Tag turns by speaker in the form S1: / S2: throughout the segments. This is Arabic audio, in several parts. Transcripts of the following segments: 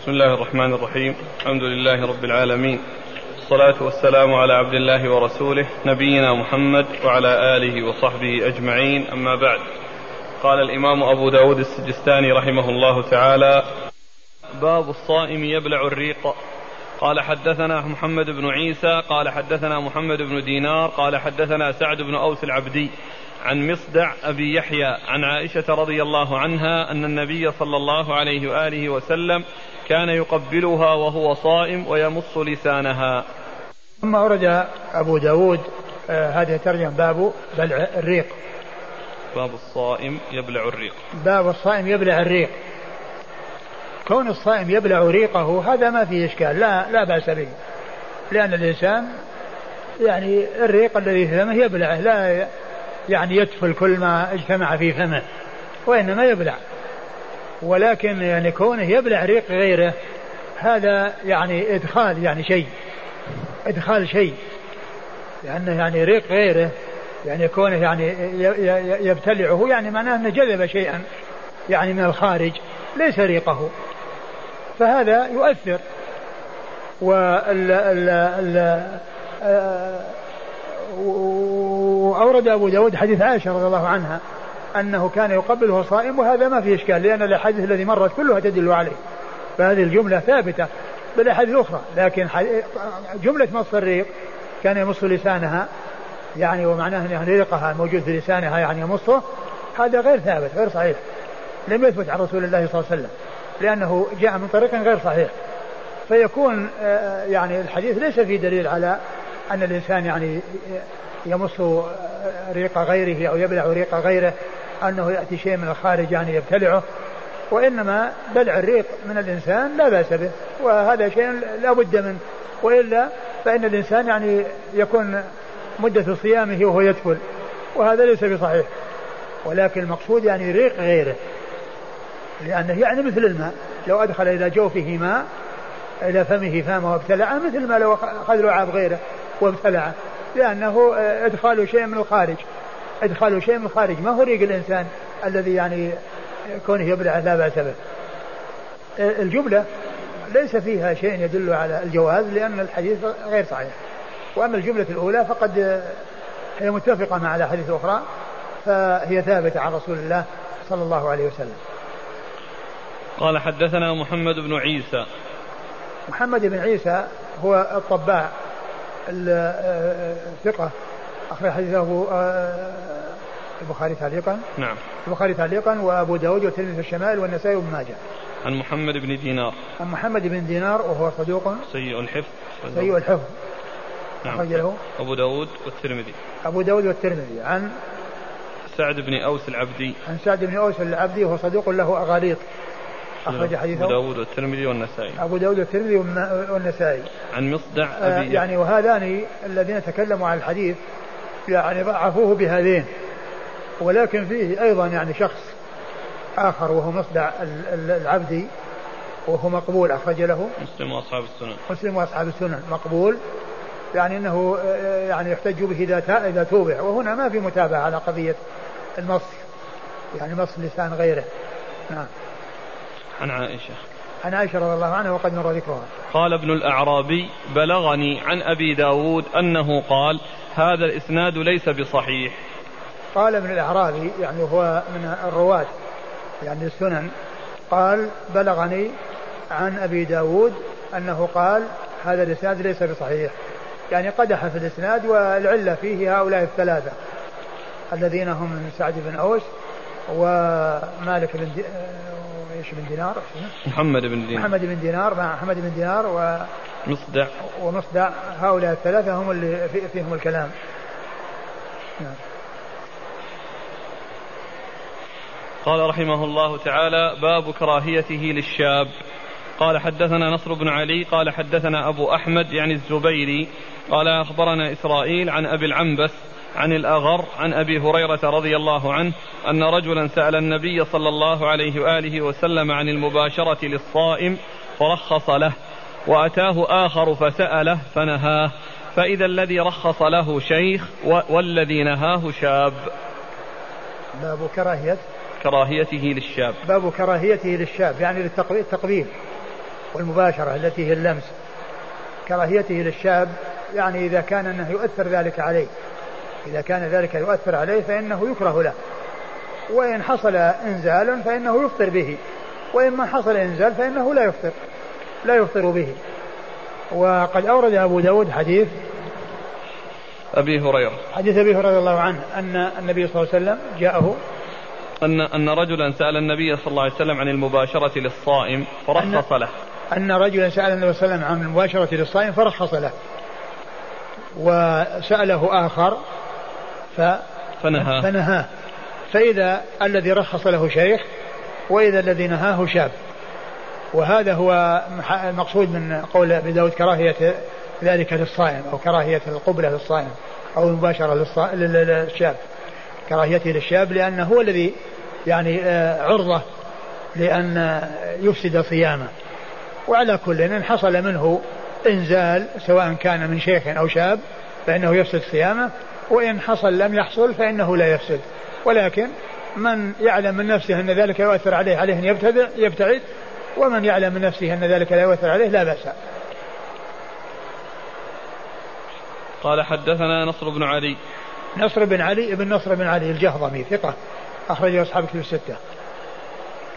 S1: بسم الله الرحمن الرحيم. الحمد لله رب العالمين. والصلاة والسلام على عبد الله ورسوله نبينا محمد وعلى آله وصحبه أجمعين. أما بعد قال الإمام أبو داود السجستاني رحمه الله تعالى باب الصائم يبلع الريق. قال حدثنا محمد بن عيسى قال حدثنا محمد بن دينار قال حدثنا سعد بن أوس العبدي. عن مصدع أبي يحيى عن عائشة رضي الله عنها أن النبي صلى الله عليه وآله وسلم كان يقبلها وهو صائم ويمص لسانها.
S2: ثم ورد أبو داود آه هذه الترجمة باب بلع الريق.
S1: باب الصائم يبلع الريق.
S2: باب الصائم يبلع الريق. كون الصائم يبلع ريقه هذا ما فيه إشكال لا لا بأس به. لأن الإنسان يعني الريق الذي في فمه يبلعه لا يعني يدفل كل ما اجتمع في فمه وإنما يبلع. ولكن يعني كونه يبلع ريق غيره هذا يعني إدخال يعني شيء إدخال شيء. لأنه يعني ريق غيره يعني كونه يعني يبتلعه يعني معناه أنه جذب شيئا يعني من الخارج ليس ريقه. فهذا يؤثر. وال ال ال وأورد أبو داود حديث عائشة رضي الله عنها أنه كان يقبله صائم وهذا ما في إشكال لأن الأحاديث الذي مرت كلها تدل عليه. فهذه الجملة ثابتة بالأحاديث الأخرى لكن جملة مص الريق كان يمص لسانها يعني ومعناه أن ريقها الموجود في لسانها يعني يمصه هذا غير ثابت غير صحيح. لم يثبت عن رسول الله صلى الله عليه وسلم لأنه جاء من طريق غير صحيح. فيكون يعني الحديث ليس فيه دليل على أن الإنسان يعني يمص ريق غيره أو يبلع ريق غيره أنه يأتي شيء من الخارج يعني يبتلعه وإنما بلع الريق من الإنسان لا بأس به وهذا شيء لا بد منه وإلا فإن الإنسان يعني يكون مدة صيامه وهو يدخل وهذا ليس بصحيح ولكن المقصود يعني ريق غيره لأنه يعني مثل الماء لو أدخل إلى جوفه ماء إلى فمه فامه وابتلعه مثل ما لو أخذ لعاب غيره وابتلعه. لأنه إدخال شيء من الخارج. إدخال شيء من الخارج. ما هو ريق الإنسان الذي يعني كونه يبلع لا بأس به؟ الجملة ليس فيها شيء يدل على الجواز لأن الحديث غير صحيح. وأما الجملة الأولى فقد هي متفقة مع الأحاديث الأخرى فهي ثابتة عن رسول الله صلى الله عليه وسلم.
S1: قال حدثنا محمد بن عيسى.
S2: محمد بن عيسى هو الطباع. الثقة أخرج حديثه البخاري تعليقا.
S1: نعم.
S2: البخاري تعليقا وأبو داود والترمذي في الشمال والنسائي وابن ماجه.
S1: عن محمد بن دينار.
S2: عن محمد بن دينار وهو صدوق.
S1: سيء الحفظ.
S2: سيء الحفظ.
S1: نعم.
S2: أخرج له.
S1: أبو داود والترمذي.
S2: أبو داود والترمذي. عن
S1: سعد بن أوس العبدي.
S2: عن سعد بن أوس العبدي وهو صدوق له أغاليط. أخرج حديثه.
S1: أبو داود والترمذي والنسائي.
S2: أبو داود والترمذي والنسائي.
S1: عن مصدع
S2: آه
S1: أبي
S2: يعني وهذان الذين تكلموا عن الحديث يعني ضعفوه بهذين ولكن فيه أيضا يعني شخص آخر وهو مصدع العبدي وهو مقبول أخرج له.
S1: مسلم وأصحاب السنن.
S2: مسلم وأصحاب السنن مقبول. يعني أنه يعني يحتج به إذا إذا توبع. وهنا ما في متابعة على قضية المص يعني مص لسان غيره. نعم.
S1: عن عائشة.
S2: عن عائشة رضي الله عنها وقد مر ذكرها.
S1: قال ابن الأعرابي بلغني عن أبي داود أنه قال هذا الإسناد ليس بصحيح.
S2: قال ابن الأعرابي يعني هو من الرواة يعني السنن قال بلغني عن أبي داود أنه قال هذا الإسناد ليس بصحيح. يعني قدح في الإسناد والعلة فيه هؤلاء الثلاثة الذين هم سعد بن أوس ومالك بن. إيش بن دينار؟
S1: محمد بن دينار.
S2: محمد بن دينار مع محمد بن دينار و
S1: مصدع
S2: ومصدع هؤلاء الثلاثة هم اللي فيهم الكلام. نعم.
S1: قال رحمه الله تعالى باب كراهيته للشاب. قال حدثنا نصر بن علي قال حدثنا أبو أحمد يعني الزبيري. قال أخبرنا إسرائيل عن أبي العنبس عن الأغر عن أبي هريرة رضي الله عنه أن رجلا سأل النبي صلى الله عليه وآله وسلم عن المباشرة للصائم فرخص له وأتاه آخر فسأله فنهاه فإذا الذي رخص له شيخ والذي نهاه شاب.
S2: باب كراهية.
S1: كراهيته للشاب.
S2: باب كراهيته للشاب يعني للتقبيل والمباشرة التي هي اللمس. كراهيته للشاب يعني إذا كان أنه يؤثر ذلك عليه. إذا كان ذلك يؤثر عليه فإنه يكره له. وإن حصل إنزال فإنه يفطر به. وإن ما حصل إنزال فإنه لا يفطر لا يفطر به. وقد أورد أبو داود حديث
S1: أبي هريرة.
S2: حديث أبي هريرة رضي الله عنه أن النبي صلى الله عليه وسلم جاءه
S1: أن أن رجلا سأل النبي صلى الله عليه وسلم عن المباشرة للصائم فرخص له.
S2: أن رجلا سأل النبي صلى الله عليه وسلم عن المباشرة للصائم فرخص له. وسأله آخر ف
S1: فنهاه.
S2: فنهاه. فإذا الذي رخص له شيخ وإذا الذي نهاه شاب. وهذا هو المقصود من قول أبي داود كراهية ذلك للصائم أو كراهية القبلة للصائم أو المباشرة للشاب. كراهيته للشاب لأنه هو الذي يعني آه، عرضة لأن يفسد صيامه. وعلى كل إن حصل منه إنزال سواء كان من شيخ أو شاب فإنه يفسد صيامه وإن حصل لم يحصل فإنه لا يفسد. ولكن من يعلم من نفسه أن ذلك يؤثر عليه عليه أن يبتدع يبتعد. ومن يعلم من نفسه أن ذلك لا يؤثر عليه لا بأس.
S1: قال حدثنا نصر بن علي.
S2: نصر بن علي بن نصر بن علي الجهضمي ثقة أخرجه أصحاب كتب الستة.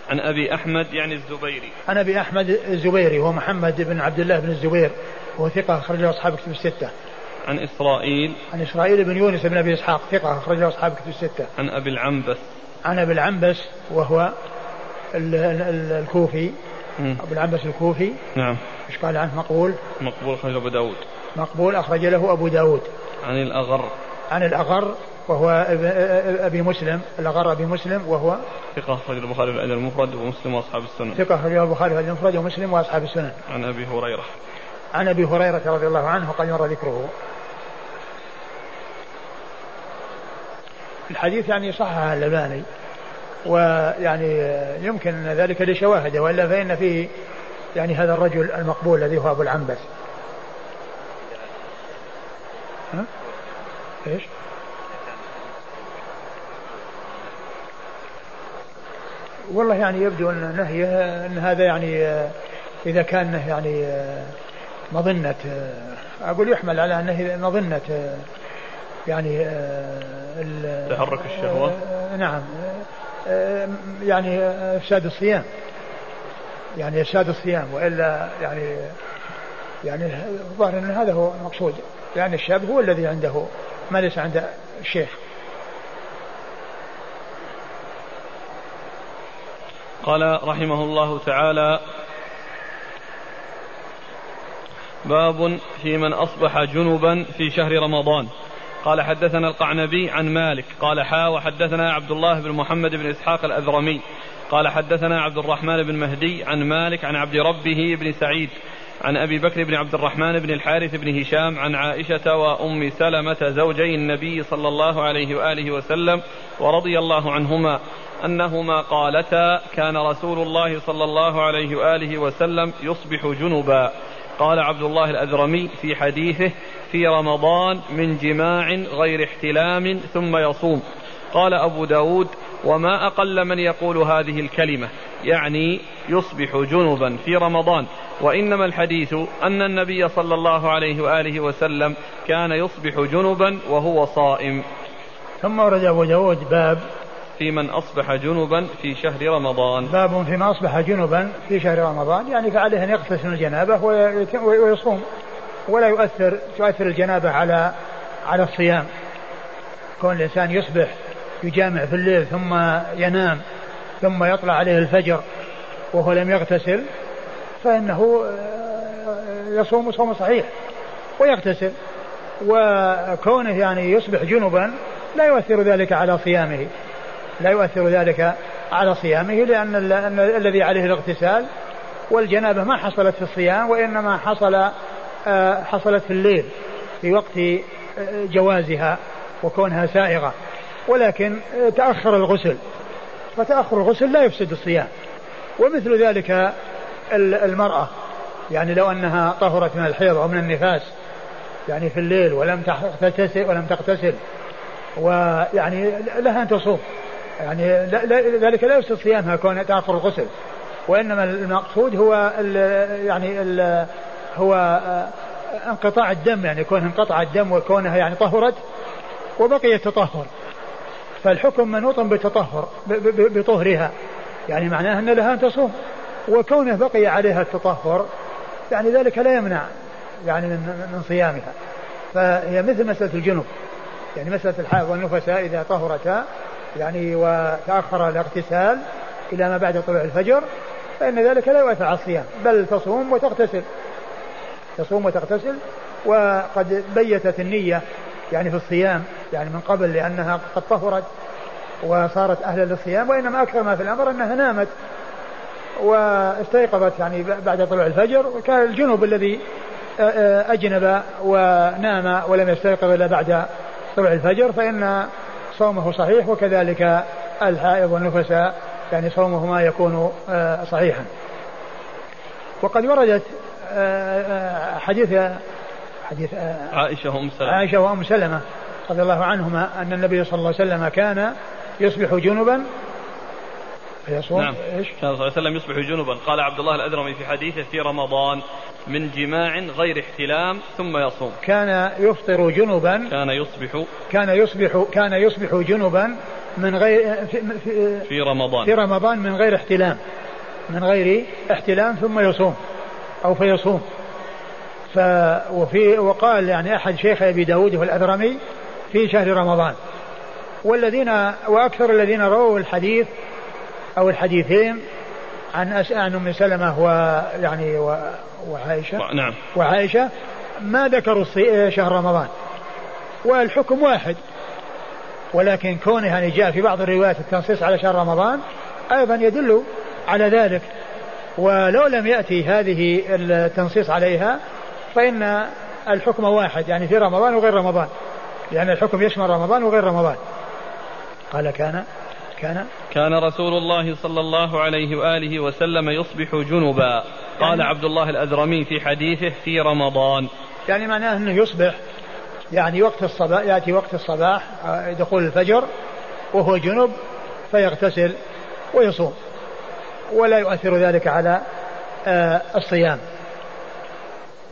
S1: عن أبي أحمد يعني الزبيري.
S2: عن أبي أحمد الزبيري هو محمد بن عبد الله بن الزبير وهو ثقة أخرجه أصحاب كتب الستة.
S1: عن إسرائيل
S2: عن إسرائيل بن يونس بن أبي إسحاق ثقة أخرجه أصحاب كتب الستة.
S1: عن أبي العنبس.
S2: عن أبي العنبس وهو ال ال الكوفي. أبو العنبس الكوفي.
S1: نعم.
S2: إيش قال عنه؟ مقبول.
S1: مقبول أخرج أبو داود.
S2: مقبول أخرج له أبو داود.
S1: عن الأغر.
S2: عن الأغر وهو أبي مسلم. الأغر أبي مسلم وهو
S1: ثقة أخرج البخاري في الأدب المفرد ومسلم وأصحاب السنن.
S2: ثقة أخرج البخاري في الأدب المفرد ومسلم وأصحاب السنن.
S1: عن أبي هريرة.
S2: عن أبي هريرة رضي الله عنه وقد مر ذكره. الحديث يعني صحها الألباني ويعني يمكن ذلك لشواهد وإلا فإن فيه يعني هذا الرجل المقبول الذي هو أبو العنبس ها؟ إيش؟ والله يعني يبدو أن نهيه أن هذا يعني إذا كان يعني مظنة أقول يحمل على انه مظنة يعني
S1: تحرك الشهوة؟
S2: نعم. يعني افساد الصيام. يعني افساد الصيام. وإلا يعني يعني الظاهر إن هذا هو المقصود. يعني الشاب هو الذي عنده ما ليس عند الشيخ.
S1: قال رحمه الله تعالى باب في من أصبح جنبا في شهر رمضان. قال حدثنا القعنبي عن مالك قال حا وحدثنا عبد الله بن محمد بن إسحاق الأذرمي قال حدثنا عبد الرحمن بن مهدي عن مالك عن عبد ربه بن سعيد عن أبي بكر بن عبد الرحمن بن الحارث بن هشام عن عائشة وأم سلمة زوجي النبي صلى الله عليه وآله وسلم ورضي الله عنهما أنهما قالتا كان رسول الله صلى الله عليه وآله وسلم يصبح جنبا. قال عبد الله الأذرمي في حديثه في رمضان من جماع غير احتلام ثم يصوم. قال أبو داود وما أقل من يقول هذه الكلمة يعني يصبح جنبا في رمضان. وإنما الحديث أن النبي صلى الله عليه وآله وسلم كان يصبح جنبا وهو صائم.
S2: ثم ورد أبو داود باب
S1: في من أصبح جنبا في شهر رمضان.
S2: باب في من أصبح جنبا في شهر رمضان. يعني فعليه أن يغتسل الجنابة ويصوم ولا يؤثر تؤثر الجنابة على على الصيام. كون الإنسان يصبح يجامع في الليل ثم ينام ثم يطلع عليه الفجر وهو لم يغتسل فإنه يصوم صوم صحيح ويغتسل. وكونه يعني يصبح جنبا لا يؤثر ذلك على صيامه. لا يؤثر ذلك على صيامه لأن الذي عليه الاغتسال والجنابة ما حصلت في الصيام وإنما حصل آه، حصلت في الليل في وقت آه، جوازها وكونها سائغة. ولكن آه، تأخر الغسل. فتأخر الغسل لا يفسد الصيام. ومثل ذلك المرأة. يعني لو أنها طهرت من الحيض أو من النفاس يعني في الليل ولم تغتسل ولم تغتسل ويعني لها أن تصوم. يعني لا لا ذلك لا يفسد صيامها كون تأخر الغسل. وإنما المقصود هو ال يعني ال هو آه، انقطاع الدم يعني كونه انقطع الدم وكونها يعني طهرت وبقي التطهر فالحكم منوط بتطهر بطهرها. يعني معناه أن لها أن تصوم. وكونه بقي عليها التطهر يعني ذلك لا يمنع يعني من, من صيامها. فهي مثل مسألة الجنوب. يعني مسألة الحائض والنفساء إذا طهرتا يعني وتأخر الاغتسال إلى ما بعد طلوع الفجر فإن ذلك لا يؤثر على الصيام بل تصوم وتغتسل. تصوم وتغتسل وقد بيتت النية يعني في الصيام يعني من قبل لأنها قد طهرت وصارت أهلا للصيام وإنما أكثر ما في الأمر أنها نامت واستيقظت يعني بعد طلوع الفجر وكان الجنوب الذي أجنب ونام ولم يستيقظ إلا بعد طلوع الفجر فإن صومه صحيح وكذلك الحائض والنفساء يعني صومهما يكون صحيحا. وقد وردت حديث حديث
S1: عائشة وأم سلمة.
S2: عائشة وأم سلمة رضي الله عنهما أن النبي صلى الله عليه وسلم كان يصبح جنبا
S1: فيصوم نعم. إيش؟ كان صلى الله عليه وسلم يصبح جنبا قال عبد الله الأدرمي في حديثه في رمضان من جماع غير احتلام ثم يصوم.
S2: كان يفطر جنبا
S1: كان يصبح
S2: كان يصبح كان يصبح جنبا من غير في,
S1: في, في رمضان.
S2: في رمضان من غير احتلام. من غير احتلام ثم يصوم. أو فيصوم. ف وفي وقال يعني أحد شيخ أبي داود الأذرمي في شهر رمضان. والذين وأكثر الذين رووا الحديث أو الحديثين عن عن أم سلمة ويعني وعائشة.
S1: نعم.
S2: وعائشة ما ذكروا شهر رمضان. والحكم واحد. ولكن كونه يعني جاء في بعض الروايات التنصيص على شهر رمضان أيضا يدل على ذلك. ولو لم يأتي هذه التنصيص عليها فإن الحكم واحد يعني في رمضان وغير رمضان. لأن الحكم يشمل رمضان وغير رمضان. قال كان. كان
S1: كان رسول الله صلى الله عليه وآله وسلم يصبح جنبا. قال يعني عبد الله الأذرمي في حديثه في رمضان.
S2: يعني معناه أنه يصبح يعني وقت الصباح يأتي وقت الصباح آه، دخول الفجر وهو جنب فيغتسل ويصوم. ولا يؤثر ذلك على آه، الصيام.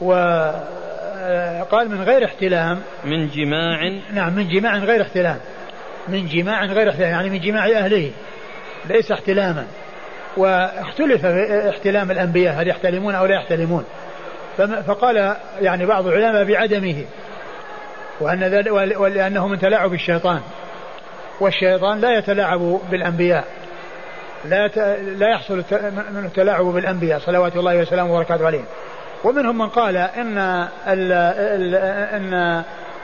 S2: وقال من غير احتلام.
S1: من جماع
S2: نعم من جماع غير احتلام. من جماع غير احتلام يعني من جماع أهله ليس احتلاما. واختلف احتلام الأنبياء هل يحتلمون أو لا يحتلمون. فقال يعني بعض العلماء بعدمه وأن ذلك ولأنه من تلاعب الشيطان. والشيطان لا يتلاعب بالأنبياء. لا لا يحصل من التلاعب بالأنبياء صلوات الله وسلامه وبركاته عليهم ومنهم من قال إن إن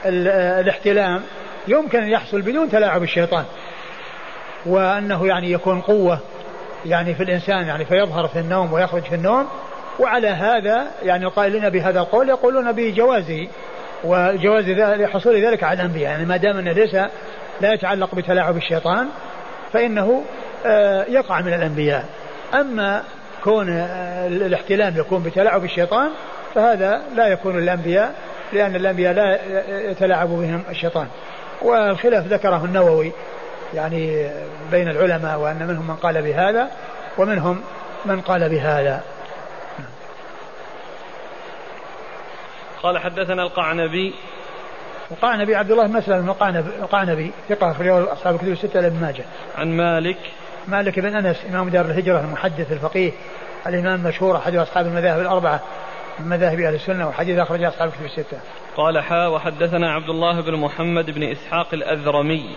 S2: ال الاحتلام يمكن أن يحصل بدون تلاعب الشيطان. وأنه يعني يكون قوة يعني في الإنسان يعني فيظهر في النوم ويخرج في النوم. وعلى هذا يعني القائلين بهذا القول يقولون بجوازه وجواز حصول ذلك على الأنبياء. يعني ما دام أنه ليس لا يتعلق بتلاعب الشيطان فإنه آه، يقع من الأنبياء. أما كون آه، الاحتلام يكون بتلاعب الشيطان فهذا لا يكون الأنبياء لأن الأنبياء لا يتلاعب بهم الشيطان. والخلاف ذكره النووي يعني بين العلماء وأن منهم من قال بهذا ومنهم من قال بهذا
S1: قال حدثنا القعنبي
S2: القعنبي عبد الله مسلم القعنبي ثقة أخرجه أصحاب الكتب الستة لابن ماجه.
S1: عن مالك
S2: مالك بن أنس إمام دار الهجرة المحدث الفقيه الإمام المشهور أحد أصحاب المذاهب الأربعة من مذاهب أهل السنة وحديث أخرجه أصحاب الكتب الستة.
S1: قال حا وحدثنا عبد الله بن محمد بن إسحاق الأذرمي.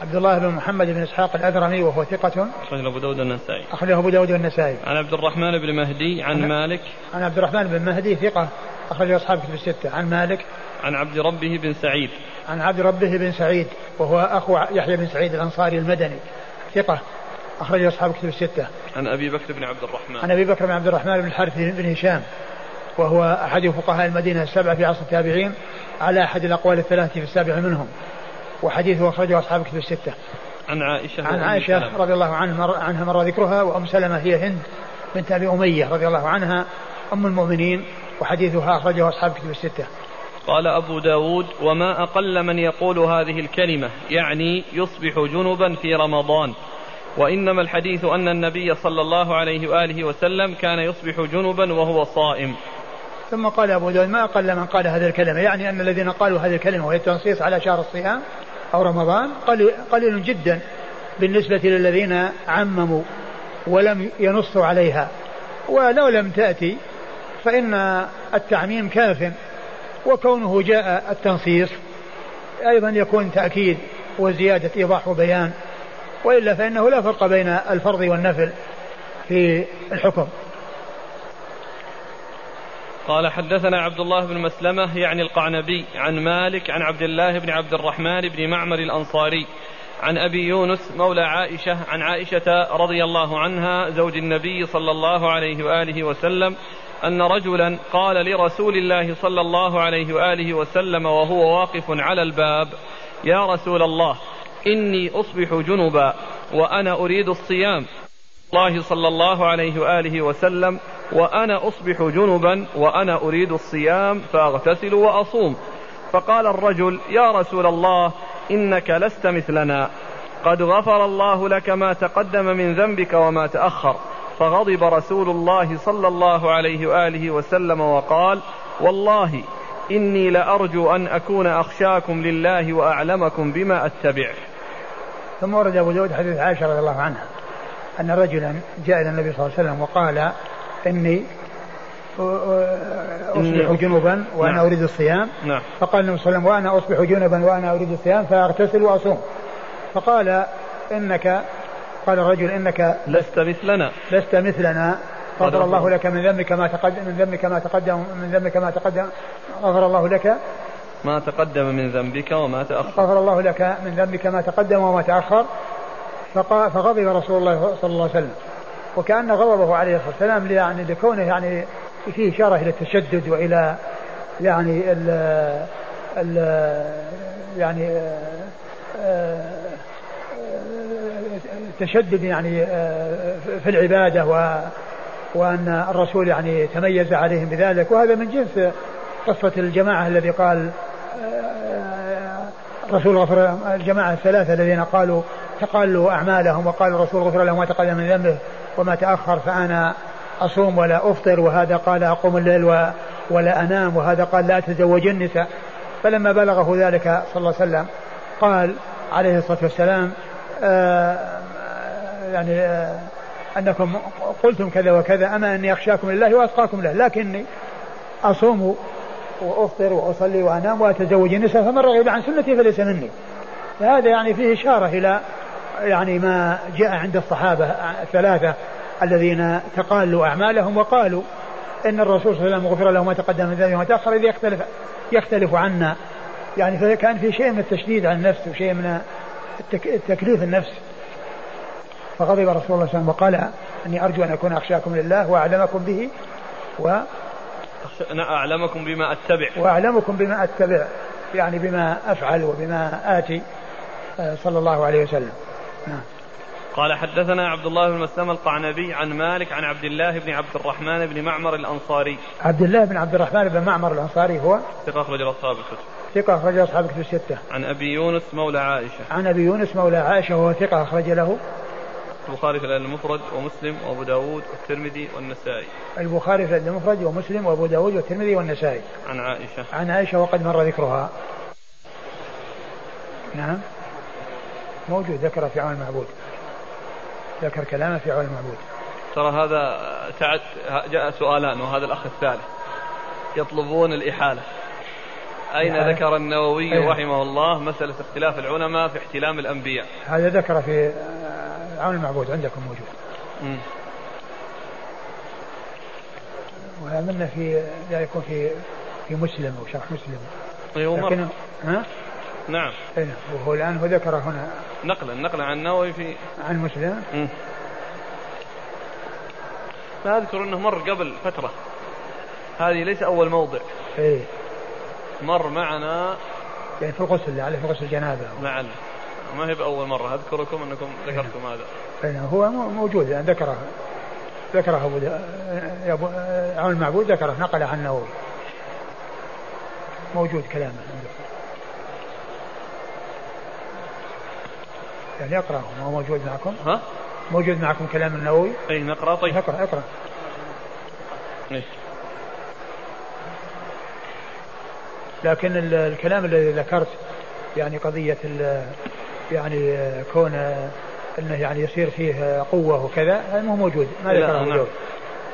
S2: عبد الله بن محمد بن إسحاق الأذرمي وهو ثقة.
S1: أخرجه أبو داود النسائي.
S2: أخرجه أبو داود النسائي.
S1: عن عبد الرحمن بن مهدي عن, عن مالك.
S2: عن عبد الرحمن بن مهدي ثقة. أخرجه أصحاب كتب الستة. عن مالك.
S1: عن عبد ربه بن سعيد.
S2: عن عبد ربه بن سعيد وهو أخو يحيى بن سعيد الأنصاري المدني. ثقة. أخرجه أصحاب كتب الستة.
S1: عن أبي بكر بن عبد الرحمن.
S2: عن أبي بكر بن عبد الرحمن بن الحارث بن هشام. وهو أحد فقهاء المدينة السبعة في عصر التابعين على أحد الأقوال الثلاثة في السابع منهم. وحديثه أخرجه أصحاب كتب الستة.
S1: عن عائشة
S2: عن عائشة رضي الله عنها مر, عنها مر ذكرها وأم سلمة هي هند بنت أبي أمية رضي الله عنها أم المؤمنين وحديثها أخرجه أصحاب كتب الستة.
S1: قال أبو داود وما أقل من يقول هذه الكلمة يعني يصبح جنبا في رمضان. وإنما الحديث أن النبي صلى الله عليه وآله وسلم كان يصبح جنبا وهو صائم.
S2: ثم قال أبو داود ما أقل من قال هذه الكلمة. يعني أن الذين قالوا هذه الكلمة وهي التنصيص على شهر الصيام أو رمضان قليل جدا بالنسبة للذين عمموا ولم ينصوا عليها. ولو لم تأتي فإن التعميم كاف وكونه جاء التنصيص أيضا يكون تأكيد وزيادة إيضاح وبيان وإلا فإنه لا فرق بين الفرض والنفل في الحكم.
S1: قال حدثنا عبد الله بن مسلمة يعني القعنبي عن مالك عن عبد الله بن عبد الرحمن بن معمر الأنصاري عن أبي يونس مولى عائشة عن عائشة رضي الله عنها زوج النبي صلى الله عليه وآله وسلم أن رجلا قال لرسول الله صلى الله عليه وآله وسلم وهو واقف على الباب يا رسول الله إني أصبح جنبا وأنا أريد الصيام الله صلى الله عليه وآله وسلم وأنا أصبح جنبا وأنا أريد الصيام فأغتسل وأصوم. فقال الرجل يا رسول الله إنك لست مثلنا. قد غفر الله لك ما تقدم من ذنبك وما تأخر. فغضب رسول الله صلى الله عليه وآله وسلم وقال والله إني لأرجو أن أكون أخشاكم لله وأعلمكم بما أتبع
S2: ثم ورد أبو داود حديث عائشة رضي الله عنها. أن رجلا جاء إلى النبي صلى الله عليه وسلم وقال إني أصبح جنبا وأنا نعم. أريد الصيام.
S1: نعم.
S2: فقال النبي صلى الله عليه وسلم وأنا أصبح جنبا وأنا أريد الصيام فأغتسل وأصوم. فقال إنك قال الرجل إنك
S1: لست مثلنا.
S2: لست مثلنا. غفر الله لك من ذنبك ما تقدم من ذنبك ما تقدم من ذنبك ما تقدم غفر الله لك
S1: ما تقدم من ذنبك وما تأخر.
S2: غفر الله لك من ذنبك ما تقدم وما تأخر. فغضب رسول الله صلى الله عليه وسلم. وكأن غضبه عليه الصلاة والسلام يعني لكونه يعني فيه إشارة إلى التشدد وإلى يعني ال ال يعني التشدد يعني في العبادة و وأن الرسول يعني تميز عليهم بذلك. وهذا من جنس قصة الجماعة الذي قال الرسول غفر الجماعة الثلاثة الذين قالوا تقالوا أعمالهم وقال الرسول غفر لهم ما تقدم من ذنبه وما تأخر فأنا أصوم ولا أفطر وهذا قال أقوم الليل ولا أنام وهذا قال لا أتزوج النساء. فلما بلغه ذلك صلى الله عليه وسلم قال عليه الصلاة والسلام آه يعني آه أنكم قلتم كذا وكذا أما أني أخشاكم لله وأتقاكم له لكني أصوم وأفطر وأصلي وأنام وأتزوج النساء فمن رغب عن سنتي فليس مني. فهذا يعني فيه إشارة إلى يعني ما جاء عند الصحابة الثلاثة الذين تقالوا أعمالهم وقالوا إن الرسول صلى الله عليه وسلم غفر له ما تقدم من ذنبه وما تأخر إذ يختلف يختلف عنا. يعني فكان في شيء من التشديد على النفس وشيء من التكليف النفس. فغضب رسول الله صلى الله عليه وسلم وقال أني أرجو أن أكون أخشاكم لله وأعلمكم به و
S1: أنا أعلمكم بما أتبع.
S2: وأعلمكم بما أتبع يعني بما أفعل وبما آتي آه، صلى الله عليه وسلم. نعم.
S1: قال حدثنا عبد الله بن مسلم القعنبي عن مالك عن عبد الله بن عبد الرحمن بن معمر الأنصاري.
S2: عبد الله بن عبد الرحمن بن معمر الأنصاري هو؟
S1: ثقة أخرج أصحاب الكتب.
S2: ثقة أخرج أصحاب الكتب الستة.
S1: عن أبي يونس مولى عائشة.
S2: عن أبي يونس مولى عائشة وهو ثقة أخرج له.
S1: البخاري في المفرد ومسلم وأبو داود والترمذي والنسائي.
S2: البخاري في المفرد ومسلم وأبو داود والترمذي والنسائي.
S1: عن عائشة.
S2: عن عائشة وقد مر ذكرها. نعم. موجود ذكر في عون المعبود. ذكر كلامه في عون المعبود.
S1: ترى هذا تعد جاء سؤالان وهذا الأخ الثالث. يطلبون الإحالة. أين ذكر النووي أيه. رحمه الله مسألة اختلاف العلماء في احتلام الأنبياء؟
S2: هذا ذكر في عون المعبود عندكم موجود. م. ومن في لا يكون في في مسلم أو شرح مسلم.
S1: أيوة لكن
S2: ها؟
S1: نعم.
S2: اي وهو الآن هو ذكر هنا.
S1: نقلا نقلا عن النووي في
S2: عن مسلم. م.
S1: أذكر أنه مر قبل فترة. هذه ليس أول موضع.
S2: إيه.
S1: مر معنا
S2: يعني في الغسل عليه في غسل الجنابة.
S1: معنا ما هي بأول مرة. أذكركم أنكم ذكرتم هذا.
S2: أي هو موجود. يعني ذكره. ذكره أبو, أبو عون المعبود ذكره نقل عن النووي. موجود كلامه عنده يعني اقرأ ما هو موجود معكم
S1: ها؟
S2: موجود معكم كلام النووي
S1: اي نقرأ طيب
S2: اقرأ اقرأ
S1: إيه.
S2: لكن ال- الكلام الذي ذكرت يعني قضية ال- يعني كون إنه يعني يصير فيه قوة وكذا هذا مو موجود ما ذكره
S1: نعم.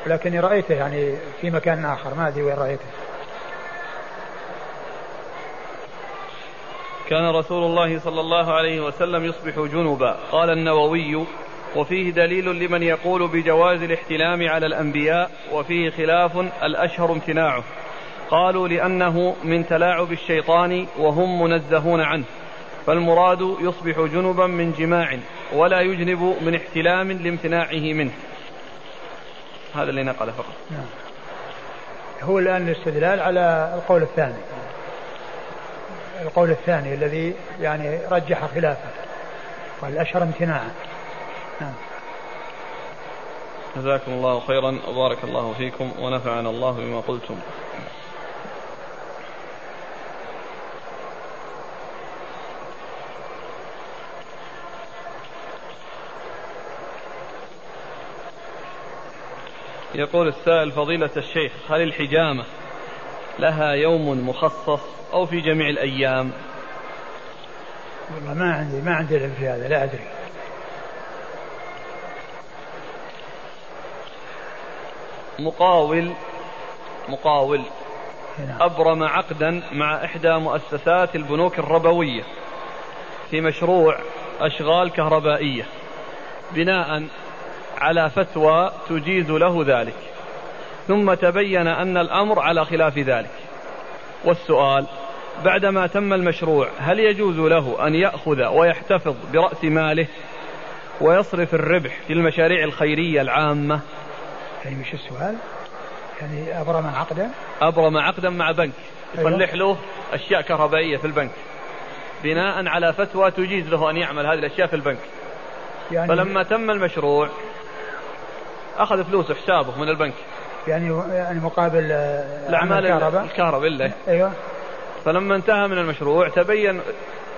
S2: لكني رأيته يعني في مكان آخر ما أدري وين رأيته
S1: كان رسول الله صلى الله عليه وسلم يصبح جنبا. قال النووي وفيه دليل لمن يقول بجواز الاحتلام على الأنبياء وفيه خلاف الأشهر امتناعه. قالوا لأنه من تلاعب الشيطان وهم منزهون عنه. فالمراد يصبح جنبا من جماع ولا يجنب من احتلام لامتناعه منه. هذا اللي نقله فقط.
S2: نعم. هو الآن الاستدلال على القول الثاني. القول الثاني الذي يعني رجح خلافه والأشهر امتناعا. نعم.
S1: جزاكم الله خيرا وبارك الله فيكم ونفعنا الله بما قلتم. يقول السائل فضيلة الشيخ هل الحجامة لها يوم مخصص أو في جميع الأيام.
S2: والله ما عندي ما عندي علم في هذا لا أدري.
S1: مقاول مقاول.
S2: نعم.
S1: أبرم عقدا مع إحدى مؤسسات البنوك الربوية في مشروع أشغال كهربائية بناء على فتوى تجيز له ذلك. ثم تبين أن الأمر على خلاف ذلك. والسؤال بعدما تم المشروع هل يجوز له أن يأخذ ويحتفظ برأس ماله ويصرف الربح في المشاريع الخيرية العامة؟
S2: يعني مش السؤال؟ يعني أبرم عقدا؟
S1: أبرم عقدا مع بنك.
S2: أيوة.
S1: يصلح له أشياء كهربائية في البنك. بناء على فتوى تجيز له أن يعمل هذه الأشياء في البنك.
S2: يعني
S1: فلما تم المشروع أخذ فلوس حسابه من البنك.
S2: يعني يعني مقابل آه،
S1: الأعمال
S2: عمل كهرباء
S1: الكهرباء. إلا.
S2: أيوه.
S1: فلما انتهى من المشروع تبين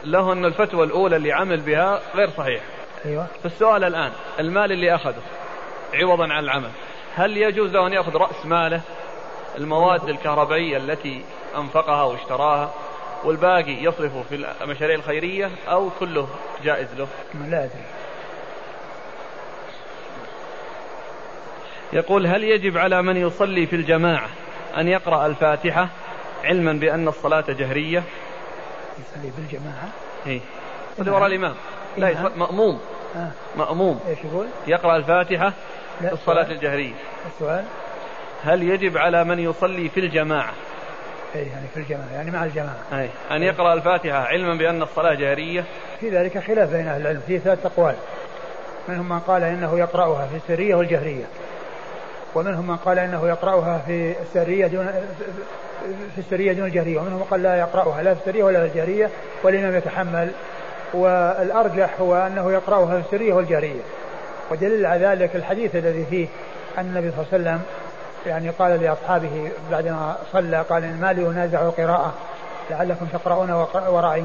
S1: له أن الفتوى الأولى اللي عمل بها غير صحيحة
S2: أيوه.
S1: فالسؤال الآن المال اللي أخذه عوضا عن العمل هل يجوز له أن يأخذ رأس ماله؟ المواد الكهربائية التي أنفقها واشتراها والباقي يصرفه في المشاريع الخيرية أو كله جائز له؟
S2: لا أدري.
S1: يقول هل يجب على من يصلي في الجماعة أن يقرأ الفاتحة علما بأن الصلاة جهرية؟
S2: يصلي بالجماعة
S1: هي اللي وراء الإمام. لا
S2: نعم.
S1: يص- مأموم.
S2: آه.
S1: مأموم.
S2: إيش يقول؟
S1: يقرأ الفاتحة في الصلاة. الجهرية.
S2: السؤال؟
S1: هل يجب على من يصلي في الجماعة؟
S2: اي يعني في الجماعة يعني مع الجماعة.
S1: أي أن يقرأ الفاتحة علما بأن الصلاة جهرية؟
S2: في ذلك خلاف بين أهل العلم في ثلاث أقوال. منهم من قال إنه يقرأها في السرية والجهرية. ومنهم من قال إنه يقرأها في السرية دون في السرية دون الجهرية ومنهم من قال لا يقرأها لا في السرية ولا في الجهرية والإمام يتحمل والأرجح هو أنه يقرأها في السرية والجهرية. ودليل على ذلك الحديث الذي فيه أن النبي صلى الله عليه وسلم يعني قال لأصحابه بعدما صلى قال إن ما لي أنازع القراءة لعلكم تقرؤون وراء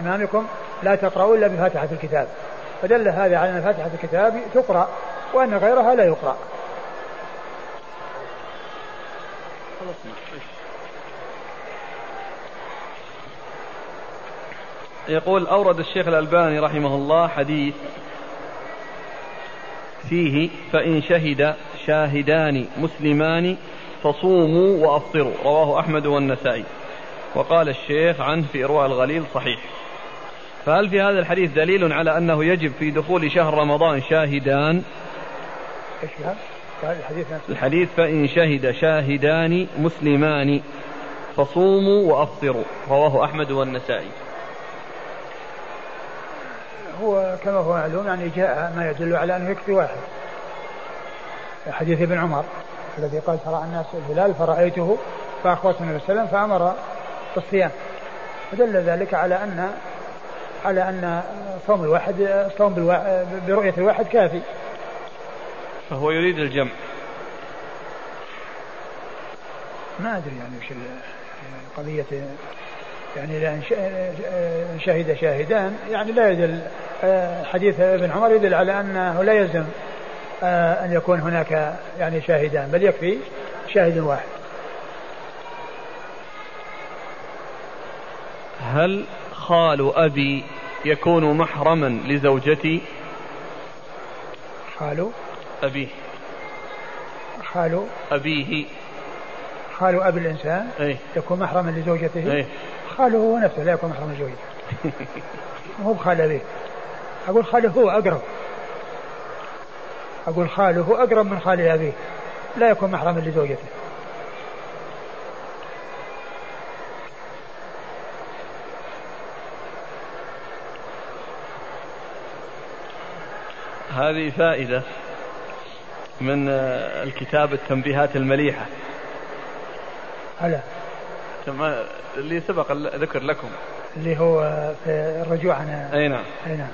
S2: إمامكم لا تقرؤوا إلا بفاتحة الكتاب. فدل هذا على أن فاتحة الكتاب تقرأ وأن غيرها لا يقرأ.
S1: يقول أورد الشيخ الألباني رحمه الله حديث فيه فإن شهد شاهدان مسلمان فصوموا وأفطروا. رواه أحمد والنسائي. وقال الشيخ عنه في إرواء الغليل صحيح. فهل في هذا الحديث دليل على أنه يجب في دخول شهر رمضان شاهدان؟
S2: قال الحديث
S1: الحديث فإن شهد شاهدان مسلمان فصوموا وأفطروا. رواه أحمد والنسائي.
S2: هو كما هو معلوم يعني جاء ما يدل على أنه يكفي واحد حديث ابن عمر الذي قال ترى الناس الهلال فرأيته فأخبرت النبي صلى الله عليه وسلم فأمر بالصيام فدل ذلك على أن على أن صوم الواحد صوم. برؤية الواحد كافي
S1: فهو يريد الجمع
S2: ما أدري يعني وش. قضية يعني لأن شهد شاهدان يعني لا يدل آه، حديث ابن عمر يدل على أنه لا يلزم آه، أن يكون هناك يعني شاهدان بل يكفي شاهد واحد.
S1: هل خال أبي يكون محرما لزوجتي؟
S2: خال
S1: أبيه
S2: خال
S1: أبيه.
S2: خال أبي الإنسان
S1: أي.
S2: يكون محرما لزوجته؟
S1: أي.
S2: خاله هو نفسه لا يكون محرما لزوجته مو بخال أبيه أقول خاله هو أقرب. أقول خاله أقرب من خال أبيه. لا يكون محرما لزوجته.
S1: هذه فائدة من الكتاب التنبيهات المليحة.
S2: هلا.
S1: اللي سبق ذكر لكم.
S2: اللي هو في الرجوع عن
S1: أي نعم.
S2: أي نعم.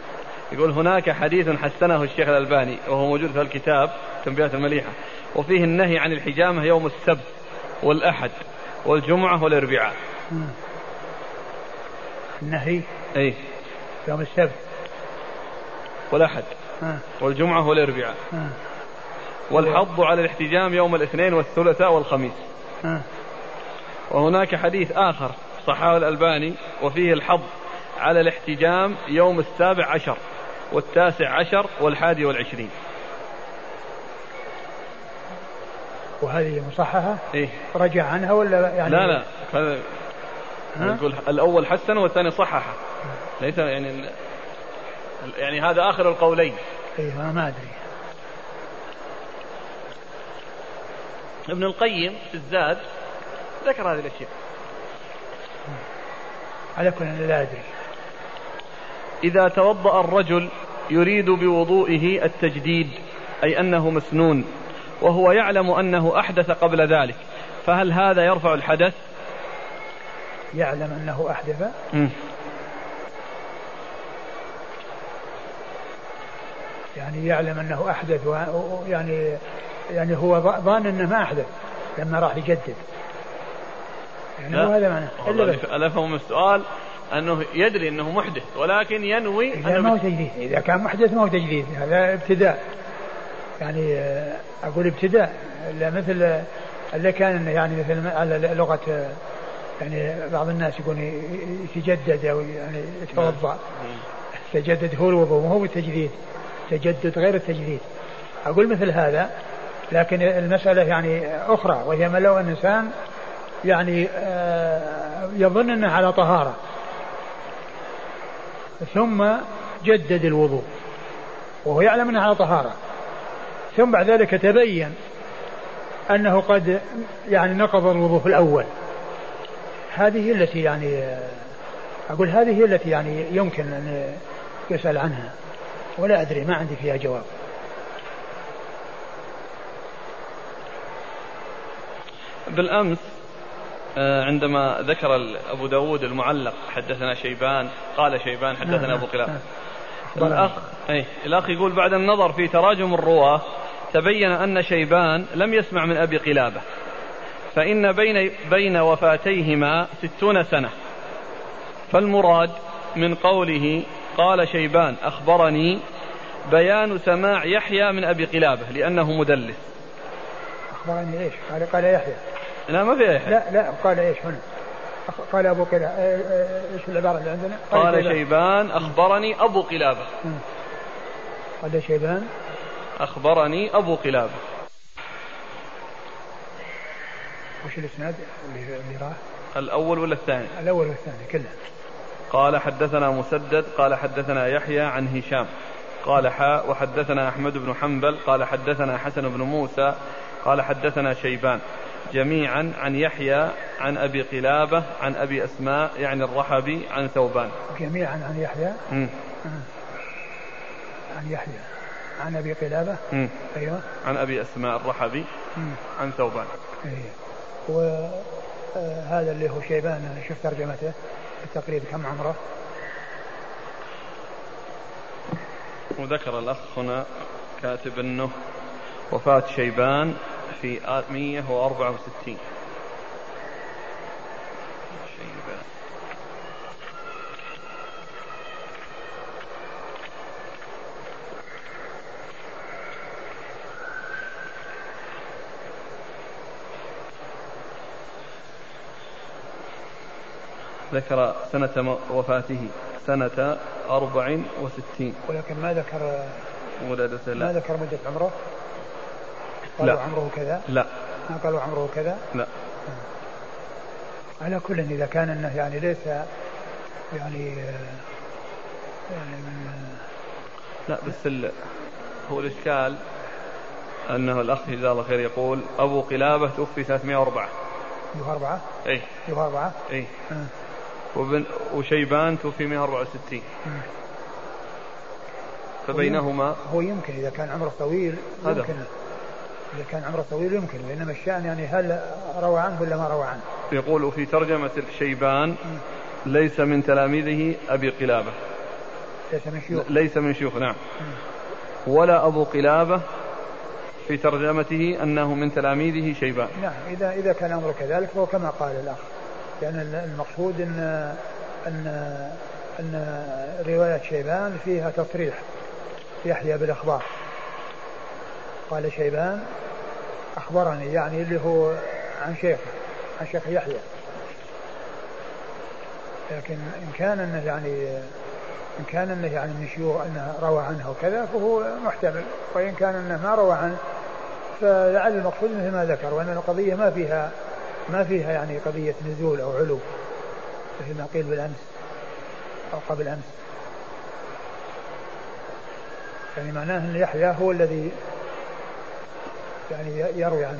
S1: يقول هناك حديث حسنه الشيخ الألباني وهو موجود في الكتاب تنبيهات المليحة وفيه النهي عن الحجامة يوم السبت والأحد والجمعة والأربعاء.
S2: النهي
S1: أي.
S2: يوم السبت.
S1: والأحد
S2: آه.
S1: والجمعة والأربعاء.
S2: آه.
S1: والحض على الاحتجام يوم الاثنين والثلاثاء والخميس.
S2: آه.
S1: وهناك حديث آخر صححه الألباني وفيه الحض على الاحتجام يوم السابع عشر والتاسع عشر والحادي والعشرين.
S2: وهذه مصححة؟
S1: إيه؟
S2: رجع عنها ولا يعني
S1: لا لا. هذا يقول الأول حسن والثاني صححه. ليس يعني يعني هذا آخر القولين.
S2: إيه ما أدري.
S1: ابن القيم في الزاد ذكر هذه الأشياء.
S2: على كل لا أدري.
S1: إذا توضأ الرجل يريد بوضوئه التجديد أي أنه مسنون وهو يعلم أنه أحدث قبل ذلك فهل هذا يرفع الحدث؟
S2: يعلم أنه أحدث.
S1: م.
S2: يعني يعلم أنه أحدث يعني يعني هو ظان أنه ما أحدث لما راح يجدد. يعني هو هذا معناه.
S1: إلا أفهم السؤال أنه يدري أنه محدث ولكن ينوي
S2: إذا ما هو تجديد. إذا كان محدث ما هو تجديد هذا ابتداء. يعني آه، أقول ابتداء. لا مثل اللي كان يعني مثل على لغة يعني بعض الناس يقول يتجدد أو يعني يتوضأ. تجدد هو الوضوء مو هو التجديد. تجدد غير التجديد. أقول مثل هذا لكن المسألة يعني أخرى وهي ما لو إنسان يعني آه، يظن أنه على طهارة. ثم جدد الوضوء وهو يعلم أنه على طهارة. ثم بعد ذلك تبين أنه قد يعني نقض الوضوء الأول. هذه التي يعني أقول هذه التي يعني يمكن أن يسأل عنها. ولا أدري ما عندي فيها جواب.
S1: بالأمس عندما ذكر أبو داود المعلق حدثنا شيبان قال شيبان حدثنا أبو قلاب. الأخ أي الأخ يقول بعد النظر في تراجم الرواة تبين أن شيبان لم يسمع من أبي قلابة. فإن بين بين وفاتيهما ستون سنة. فالمراد من قوله قال شيبان أخبرني بيان سماع يحيى من أبي قلابة لأنه مدلس.
S2: أخبرني إيش؟ قال قال يحيى.
S1: لا ما في يحيى
S2: لا لا قال إيش هنا؟ قال أبو قلابة إيه، إيه، إيش العبارة اللي عندنا؟
S1: قال, قال شيبان. أخبرني أبو قلابة
S2: قال شيبان.
S1: أخبرني أبو قلابة
S2: وش الإسناد؟ اللي راح؟
S1: الأول ولا الثاني؟
S2: الأول والثاني كله.
S1: قال حدثنا مسدد قال حدثنا يحيى عن هشام. قال حاء وحدثنا أحمد بن حنبل قال حدثنا حسن بن موسى قال حدثنا شيبان. جميعا عن يحيى عن أبي قلابة عن أبي أسماء يعني الرحبي عن ثوبان
S2: جميعا عن يحيى
S1: مم.
S2: عن يحيى عن أبي قلابة
S1: مم.
S2: أيوة
S1: عن أبي أسماء الرحبي
S2: مم.
S1: عن ثوبان
S2: أيوة. وهذا اللي هو شيبان شوف ترجمته بالتقريب كم عمره
S1: وذكر الأخ هنا كاتب أنه وفاة شيبان في 164 ذكر سنة وفاته سنة أربع وستين.
S2: ولكن ما ذكر
S1: ولادته لا ما
S2: ذكر مدة عمره؟ قالوا
S1: لا.
S2: عمره كذا؟
S1: لا.
S2: ما قالوا عمره كذا؟
S1: لا.
S2: على كل إذا كان أنه يعني ليس يعني يعني من
S1: لا بس ال... هو الإشكال أنه الأخ جزاه الله خير يقول أبو قلابة توفي 304
S2: يوها أربعة؟
S1: أي
S2: يوها أربعة؟
S1: أي
S2: آه.
S1: وبن... وشيبان توفي 164
S2: مم.
S1: فبينهما
S2: هو يمكن إذا كان عمره طويل
S1: هذا
S2: يمكن. إذا كان عمره طويل يمكن وإنما الشأن يعني هل روى عنه ولا ما روى عنه؟
S1: يقول في ترجمة الشيبان ليس من تلاميذه أبي قلابة.
S2: ليس من شيوخ.
S1: ليس من شيوخ نعم. ولا أبو قلابة في ترجمته أنه من تلاميذه شيبان.
S2: نعم إذا إذا كان أمره كذلك فهو كما قال الأخ. لأن المقصود أن أن أن رواية شيبان فيها تصريح يحيى بالإخبار. قال شيبان أخبرني يعني اللي هو عن شيخه عن شيخ يحيى. لكن إن كان أنه يعني إن كان أنه يعني من شيوخ أنه روى عنه وكذا فهو محتمل. وإن كان أنه ما روى عنه فلعل المقصود مثل ما ذكر وأن القضية ما فيها ما فيها يعني قضية نزول أو علو. مثل ما قيل بالأمس أو قبل أمس. يعني معناه أن يحيى هو الذي يعني يروي عن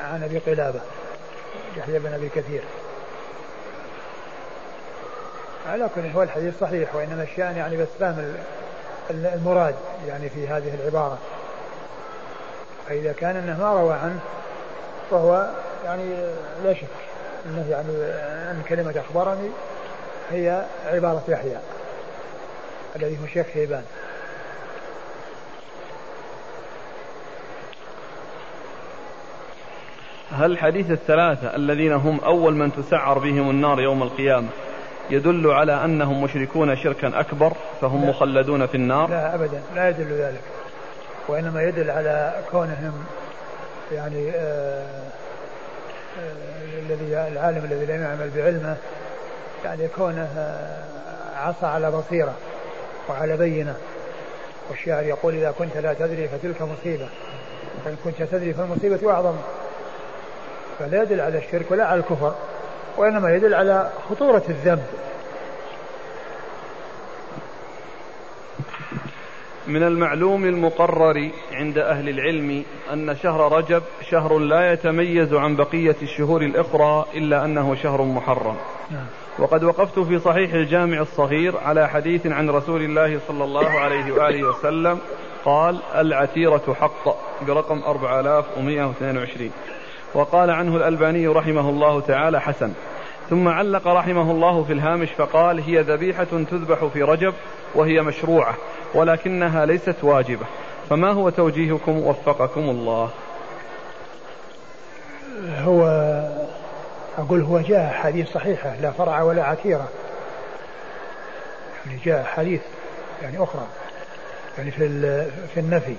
S2: عن أبي قلابة يحيى بن أبي كثير. على كل هو الحديث صحيح وإنما الشأن يعني بس فهم ال- المراد يعني في هذه العبارة. فإذا كان أنه ما روى عنه فهو يعني لا شك أنه يعني أن كلمة أخبرني هي عبارة يحيى الذي هو شيخ شيبان.
S1: هل حديث الثلاثة الذين هم أول من تسعر بهم النار يوم القيامة يدل على أنهم مشركون شركا أكبر فهم
S2: لا.
S1: مخلدون في النار؟
S2: لا أبدا. لا يدل ذلك. وإنما يدل على كونهم يعني آه آه الذي العالم الذي لم يعمل بعلمه يعني كونه آه عصى على بصيرة وعلى بينة. والشاعر يقول إذا كنت لا تدري فتلك مصيبة وإن كنت تدري فالمصيبة أعظم. فلا يدل على الشرك ولا على الكفر وإنما يدل على خطورة الذنب.
S1: من المعلوم المقرر عند أهل العلم أن شهر رجب شهر لا يتميز عن بقية الشهور الأخرى إلا أنه شهر محرم.
S2: نعم.
S1: وقد وقفت في صحيح الجامع الصغير على حديث عن رسول الله صلى الله عليه وآله وسلم قال العتيرة حق برقم 4122 وقال عنه الألباني رحمه الله تعالى حسن. ثم علق رحمه الله في الهامش فقال هي ذبيحة تذبح في رجب وهي مشروعة ولكنها ليست واجبة. فما هو توجيهكم؟ وفقكم الله.
S2: هو أقول هو جاء حديث صحيحة لا فرع ولا عتيرة يعني جاء حديث يعني أخرى. يعني في في النفي.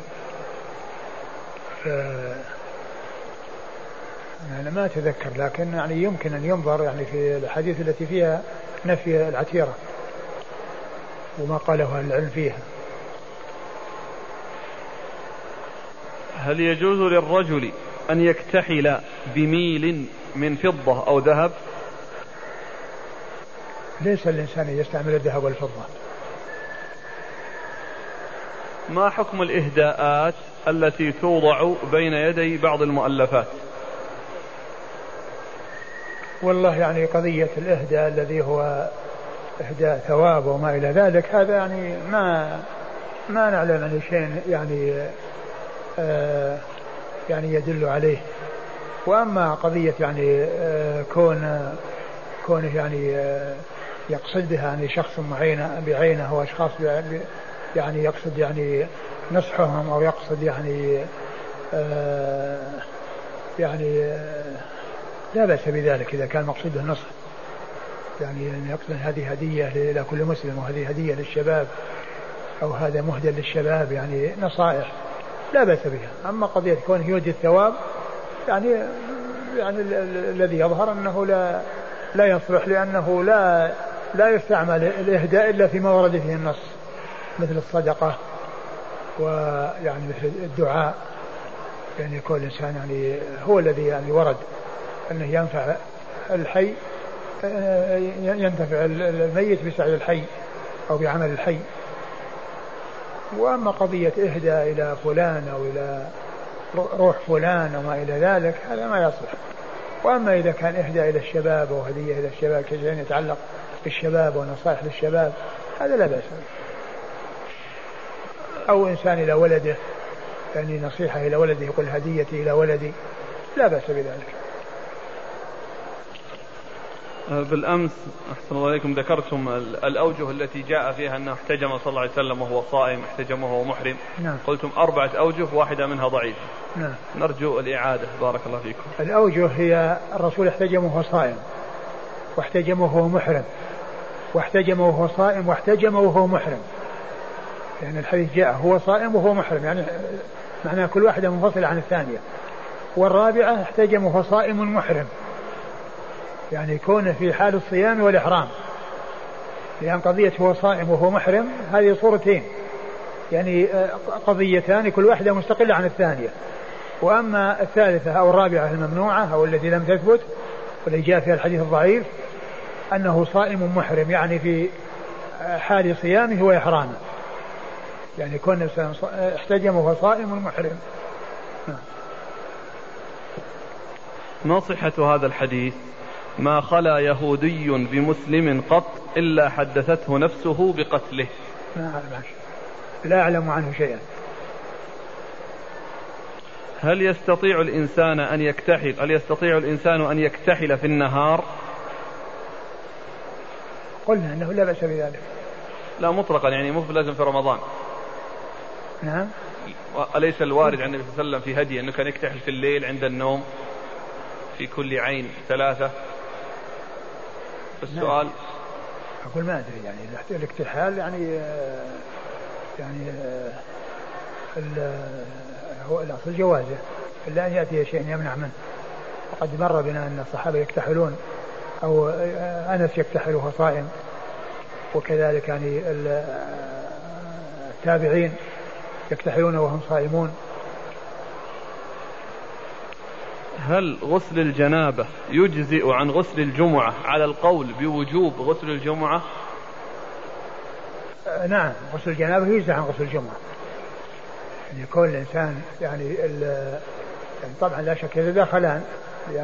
S2: أنا ما أتذكر لكن يعني يمكن أن ينظر يعني في الحديث التي فيها نفي العتيرة وما قاله أهل العلم فيها.
S1: هل يجوز للرجل أن يكتحل بميل من فضة أو ذهب؟
S2: ليس الإنسان يستعمل الذهب والفضة.
S1: ما حكم الإهداءات التي توضع بين يدي بعض المؤلفات؟
S2: والله يعني قضية الإهداء الذي هو إهداء ثواب وما إلى ذلك هذا يعني ما ما نعلم عن شيء يعني آه يعني يدل عليه. وأما قضية يعني آه كون كونه يعني آه يقصد بها يعني شخص معين بعينه أو أشخاص يعني يقصد يعني نصحهم أو يقصد يعني آه يعني آه لا بأس بذلك إذا كان مقصوده النصح. يعني أن يقصد هذه هدية إلى كل مسلم وهذه هدية للشباب أو هذا مهدى للشباب يعني نصائح لا بأس بها. أما قضية كونه يودي الثواب يعني يعني ال- ال- الذي يظهر أنه لا لا يصلح لأنه لا لا يستعمل الإهداء إلا فيما ورد فيه النص مثل الصدقة ويعني مثل الدعاء. يعني يكون الإنسان يعني هو الذي يعني ورد. أنه ينفع الحي ينتفع الميت بسعي الحي أو بعمل الحي. وأما قضية إهدى إلى فلان أو إلى روح فلان وما إلى ذلك هذا ما يصلح. وأما إذا كان إهدى إلى الشباب أو هدية إلى الشباب كشيء يتعلق بالشباب ونصائح للشباب هذا لا بأس. أو إنسان إلى ولده يعني نصيحة إلى ولده يقول هديتي إلى ولدي لا بأس بذلك.
S1: أه، بالأمس أحسن الله إليكم ذكرتم الأوجه التي جاء فيها أنه احتجم صلى الله عليه وسلم وهو صائم احتجم وهو محرم.
S2: نعم.
S1: قلتم أربعة أوجه واحدة منها ضعيفه
S2: نعم.
S1: نرجو الإعادة. بارك الله فيكم.
S2: الأوجه هي الرسول احتجم وهو صائم واحتجم وهو محرم. واحتجم وهو صائم واحتجم وهو محرم. يعني الحديث جاء هو صائم وهو محرم. يعني معناه كل واحدة منفصلة عن الثانية. والرابعة احتجم وهو صائم محرم. يعني يكون في حال الصيام والإحرام. لأن قضية هو صائم وهو محرم هذه صورتين. يعني آه، قضيتان كل واحدة مستقلة عن الثانية. وأما الثالثة أو الرابعة الممنوعة أو التي لم تثبت والتي جاء فيها الحديث الضعيف أنه صائم محرم يعني في حال صيامه وإحرامه. يعني كون احتجم وهو صائم محرم.
S1: ما صحة هذا الحديث؟ ما خلا يهودي بمسلم قط إلا حدثته نفسه بقتله.
S2: ما أعلم لا. أعلم عنه شيئا.
S1: هل يستطيع الإنسان أن يكتحل؟ هل يستطيع الإنسان أن يكتحل في النهار؟
S2: قلنا أنه لا بأس بذلك.
S1: لا مطلقا يعني مو لازم في رمضان.
S2: نعم.
S1: أليس الوارد عن النبي صلى الله عليه وسلم في هدي أنه كان يكتحل في الليل عند النوم في كل عين ثلاثة؟ السؤال. نعم.
S2: أقول ما أدري يعني الاكتحال يعني يعني هو الأصل جوازه إلا أن يأتي شيء يمنع منه. وقد مر بنا أن الصحابة يكتحلون أو أنس يكتحل وهو صائم. وكذلك يعني التابعين يكتحلون وهم صائمون.
S1: هل غسل الجنابة يجزئ عن غسل الجمعة على القول بوجوب غسل الجمعة؟
S2: آه نعم غسل الجنابة يجزئ عن غسل الجمعة. يعني يكون الإنسان يعني, يعني طبعا لا شك إذا دخلان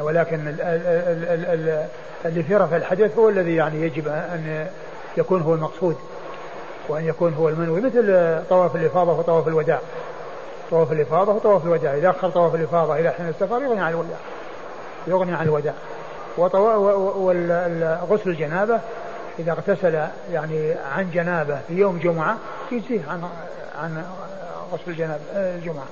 S2: ولكن ال ال ال ال اللي في رفع الحدث هو الذي يعني يجب أن يكون هو المقصود وأن يكون هو المنوي مثل طواف الإفاضة وطواف الوداع. طواف الإفاضة وطواف الوداع. إذا أخر طواف الإفاضة إلى حين السفر يغني عن الوداع. يغني عن الوداع. وغسل الجنابة إذا اغتسل يعني عن جنابة في يوم جمعة يجزيه عن عن غسل الجنابة الجمعة.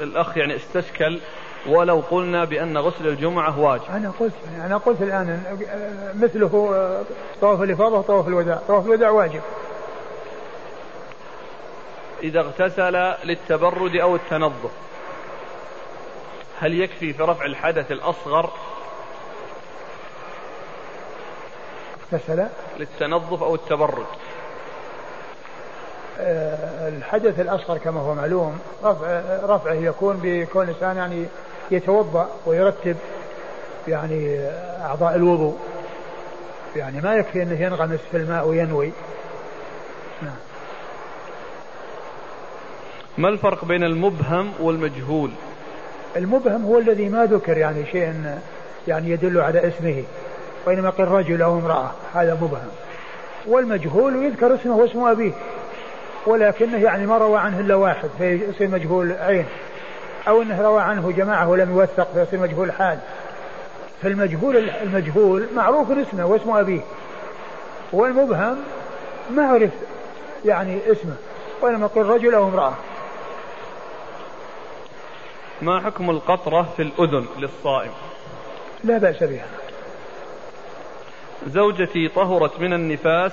S1: الأخ يعني استشكل ولو قلنا بأن غسل الجمعة واجب.
S2: أنا قلت أنا قلت الآن مثله طواف الإفاضة وطواف الوداع. طواف الوداع واجب.
S1: إذا اغتسل للتبرد أو التنظف. هل يكفي في رفع الحدث الأصغر؟
S2: اغتسل.
S1: للتنظف أو التبرد.
S2: آه، الحدث الأصغر كما هو معلوم رفع رفعه يكون بكون الإنسان يعني يتوضأ ويرتب يعني أعضاء الوضوء. يعني ما يكفي أنه ينغمس في الماء وينوي. نعم.
S1: ما الفرق بين المبهم والمجهول؟
S2: المبهم هو الذي ما ذكر يعني شيء يعني يدل على اسمه وإنما قل رجل أو امرأة هذا مبهم. والمجهول يذكر اسمه واسم أبيه ولكنه يعني ما روى عنه إلا واحد فيصير مجهول عين أو أنه روى عنه جماعة ولم يوثق فيصير مجهول حال. فالمجهول المجهول معروف اسمه واسم أبيه والمبهم ما عرف يعني اسمه وإنما قل رجل أو امرأة.
S1: ما حكم القطرة في الأذن للصائم؟
S2: لا بأس بها.
S1: زوجتي طهرت من النفاس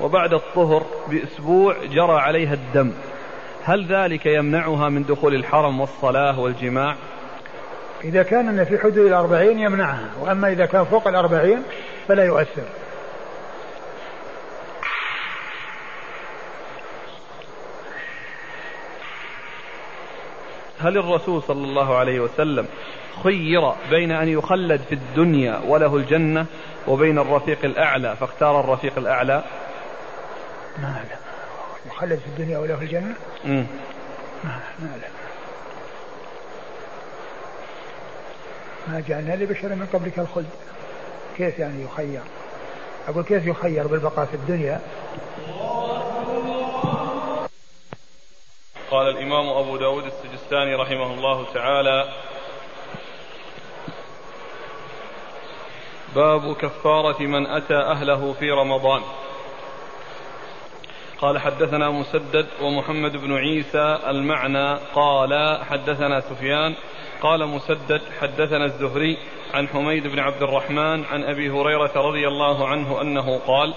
S1: وبعد الطهر بأسبوع جرى عليها الدم. هل ذلك يمنعها من دخول الحرم والصلاة والجماع؟
S2: إذا كان في حدود الأربعين يمنعها وأما إذا كان فوق الأربعين فلا يؤثر.
S1: هل الرسول صلى الله عليه وسلم خير بين أن يخلد في الدنيا وله الجنة وبين الرفيق الأعلى؟ فاختار الرفيق الأعلى.
S2: ما أعلم يخلد في الدنيا وله الجنة؟
S1: مم.
S2: ما أعلم ما جعلنا لبشر من قبلك الخلد. كيف يعني يخير؟ أقول كيف يخير بالبقاء في الدنيا؟
S1: قال الإمام أبو داود السجستاني رحمه الله تعالى باب كفارة من أتى أهله في رمضان. قال حدثنا مسدد ومحمد بن عيسى المعنى. قال حدثنا سفيان. قال مسدد حدثنا الزهري عن حميد بن عبد الرحمن عن أبي هريرة رضي الله عنه أنه قال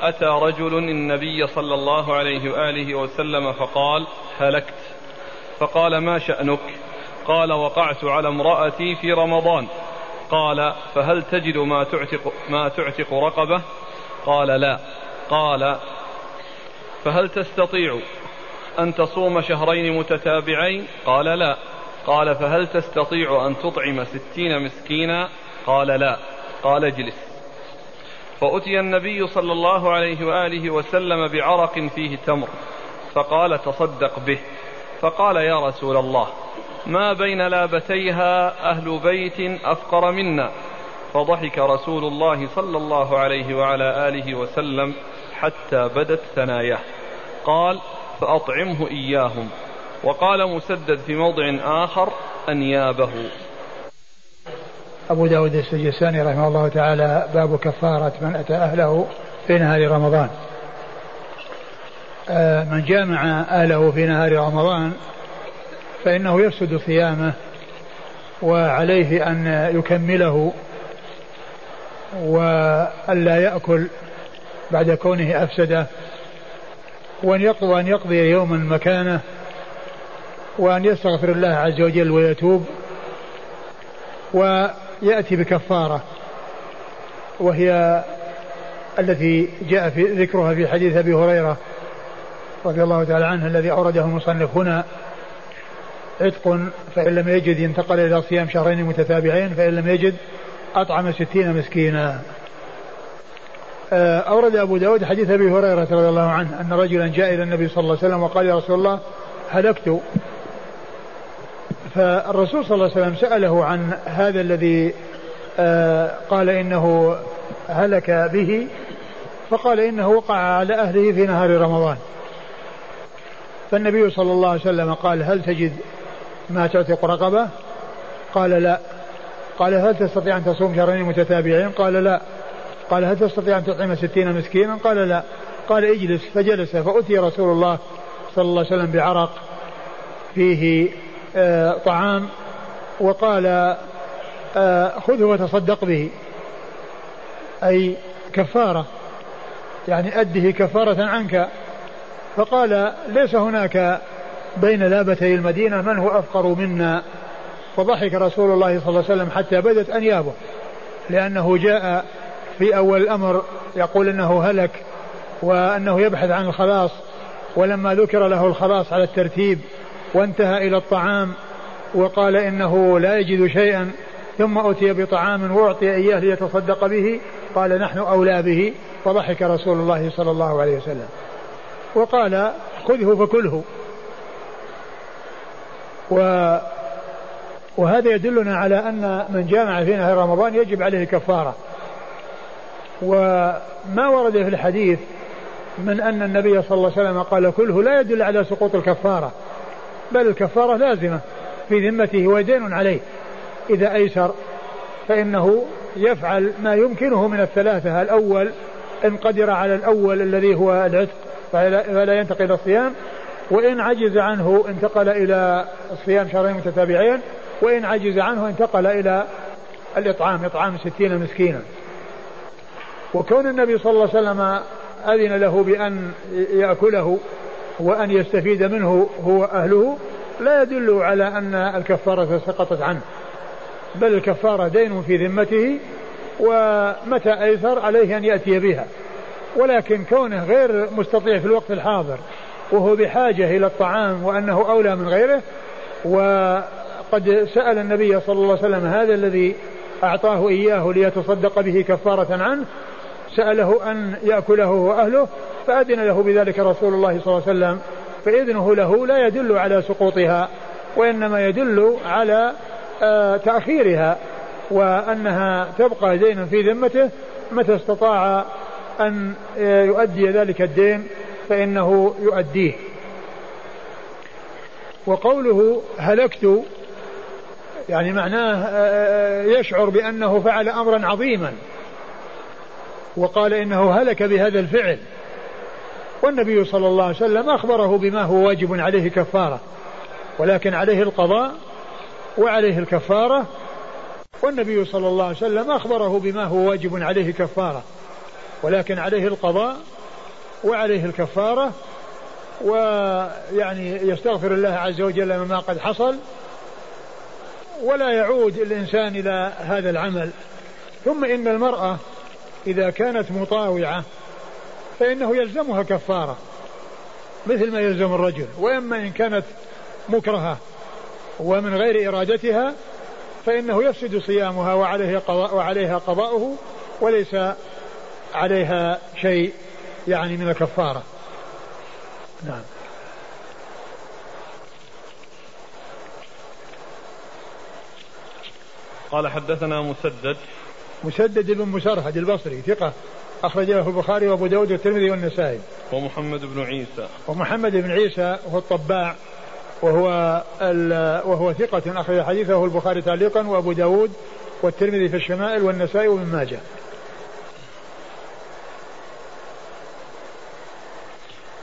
S1: أتى رجل النبي صلى الله عليه وآله وسلم فقال هلكت. فقال ما شأنك؟ قال وقعت على امرأتي في رمضان. قال فهل تجد ما تعتق ما تعتق رقبة؟ قال لا. قال فهل تستطيع أن تصوم شهرين متتابعين؟ قال لا. قال فهل تستطيع أن تطعم ستين مسكينا؟ قال لا. قال اجلس. فأتي النبي صلى الله عليه وآله وسلم بعرق فيه تمر فقال تصدق به فقال يا رسول الله ما بين لابتيها أهل بيت أفقر منا. فضحك رسول الله صلى الله عليه وعلى آله وسلم حتى بدت ثناياه. قال فأطعمه إياهم. وقال مسدد في موضع آخر أنيابه.
S2: أبو داود السجساني رحمه الله تعالى باب كفارة من أتى أهله في نهار رمضان. آه، من جامع أهله في نهار رمضان فإنه يفسد صيامه وعليه أن يكمله وألا يأكل بعد كونه أفسده وأن يقضي, وأن يقضي يوما مكانه وأن يستغفر الله عز وجل ويتوب. ويأتي بكفارة وهي التي جاء في ذكرها في حديث أبي هريرة رضي الله تعالى عنه الذي أورده المصنف هنا عتق فإن لم يجد انتقل إلى صيام شهرين متتابعين فإن لم يجد أطعم ستين مسكينا. آه، أورد أبو داود حديث أبي هريرة رضي الله عنه أن رجلا جاء إلى النبي صلى الله عليه وسلم وقال يا رسول الله هلكت. فالرسول صلى الله عليه وسلم سأله عن هذا الذي آه، قال إنه هلك به فقال إنه وقع على أهله في نهار رمضان. فالنبي صلى الله عليه وسلم قال هل تجد ما تعتق رقبة قال لا. قال هل تستطيع أن تصوم شهرين متتابعين؟ قال لا. قال هل تستطيع أن تطعم ستين مسكينا؟ قال لا. قال اجلس. فجلس فأتي رسول الله صلى الله عليه وسلم بعرق فيه طعام وقال آه، خذه وتصدق به. أي كفارة يعني أده كفارة عنك. فقال ليس هناك بين لابتي المدينة من هو أفقر منا. فضحك رسول الله صلى الله عليه وسلم حتى بدت أنيابه لأنه جاء في أول الأمر يقول أنه هلك وأنه يبحث عن الخلاص. ولما ذكر له الخلاص على الترتيب وانتهى إلى الطعام وقال إنه لا يجد شيئا ثم أتي بطعام وأعطي إياه ليتصدق به قال نحن أولى به فضحك رسول الله صلى الله عليه وسلم. وقال خذه فكله. و وهذا يدلنا على أن من جامع في نهار رمضان يجب عليه كفارة وما ورد في الحديث من أن النبي صلى الله عليه وسلم قال كله لا يدل على سقوط الكفارة. بل الكفارة لازمة في ذمته ودين عليه. إذا أيسر فإنه يفعل ما يمكنه من الثلاثة. الأول إن قدر على الأول الذي هو العتق فلا ينتقل إلى الصيام. وإن عجز عنه انتقل إلى الصيام شهرين متتابعين. وإن عجز عنه انتقل إلى الإطعام إطعام ستين مسكينا وكون النبي صلى الله عليه وسلم أذن له بأن يأكله وأن يستفيد منه هو أهله لا يدل على أن الكفارة سقطت عنه بل الكفارة دين في ذمته ومتى أيسر عليه أن يأتي بها. ولكن كونه غير مستطيع في الوقت الحاضر وهو بحاجة إلى الطعام وأنه أولى من غيره وقد سأل النبي صلى الله عليه وسلم هذا الذي أعطاه إياه ليتصدق به كفارة عنه سأله أن يأكله هو أهله فأذن له بذلك رسول الله صلى الله عليه وسلم فإذنه له لا يدل على سقوطها وإنما يدل على آه، تأخيرها وأنها تبقى دينا في ذمته متى استطاع أن آه، يؤدي ذلك الدين فإنه يؤديه. وقوله هلكت يعني معناه آه، يشعر بأنه فعل أمرا عظيما وقال إنه هلك بهذا الفعل. والنبي صلى الله عليه وسلم أخبره بما هو واجب عليه كفارة ولكن عليه القضاء وعليه الكفارة. والنبي صلى الله عليه وسلم أخبره بما هو واجب عليه كفارة ولكن عليه القضاء وعليه الكفارة. ويعني يستغفر الله عز وجل مما قد حصل ولا يعود الإنسان إلى هذا العمل. ثم إن المرأة إذا كانت مطاوعة فإنه يلزمها كفارة مثل ما يلزم الرجل. وإما إن كانت مكرهة ومن غير إرادتها فإنه يفسد صيامها وعليه قضاء وعليها قضاؤه وليس عليها شيء يعني من الكفارة. نعم.
S1: قال حدثنا مسدد.
S2: مسدد بن مسرهد البصري ثقة. أخرج له البخاري وأبو داود والترمذي والنسائي.
S1: ومحمد بن عيسى.
S2: ومحمد بن عيسى هو الطباع وهو وهو ثقة أخرج حديثه البخاري تعليقا وأبو داود والترمذي في الشمائل والنسائي وابن ماجه.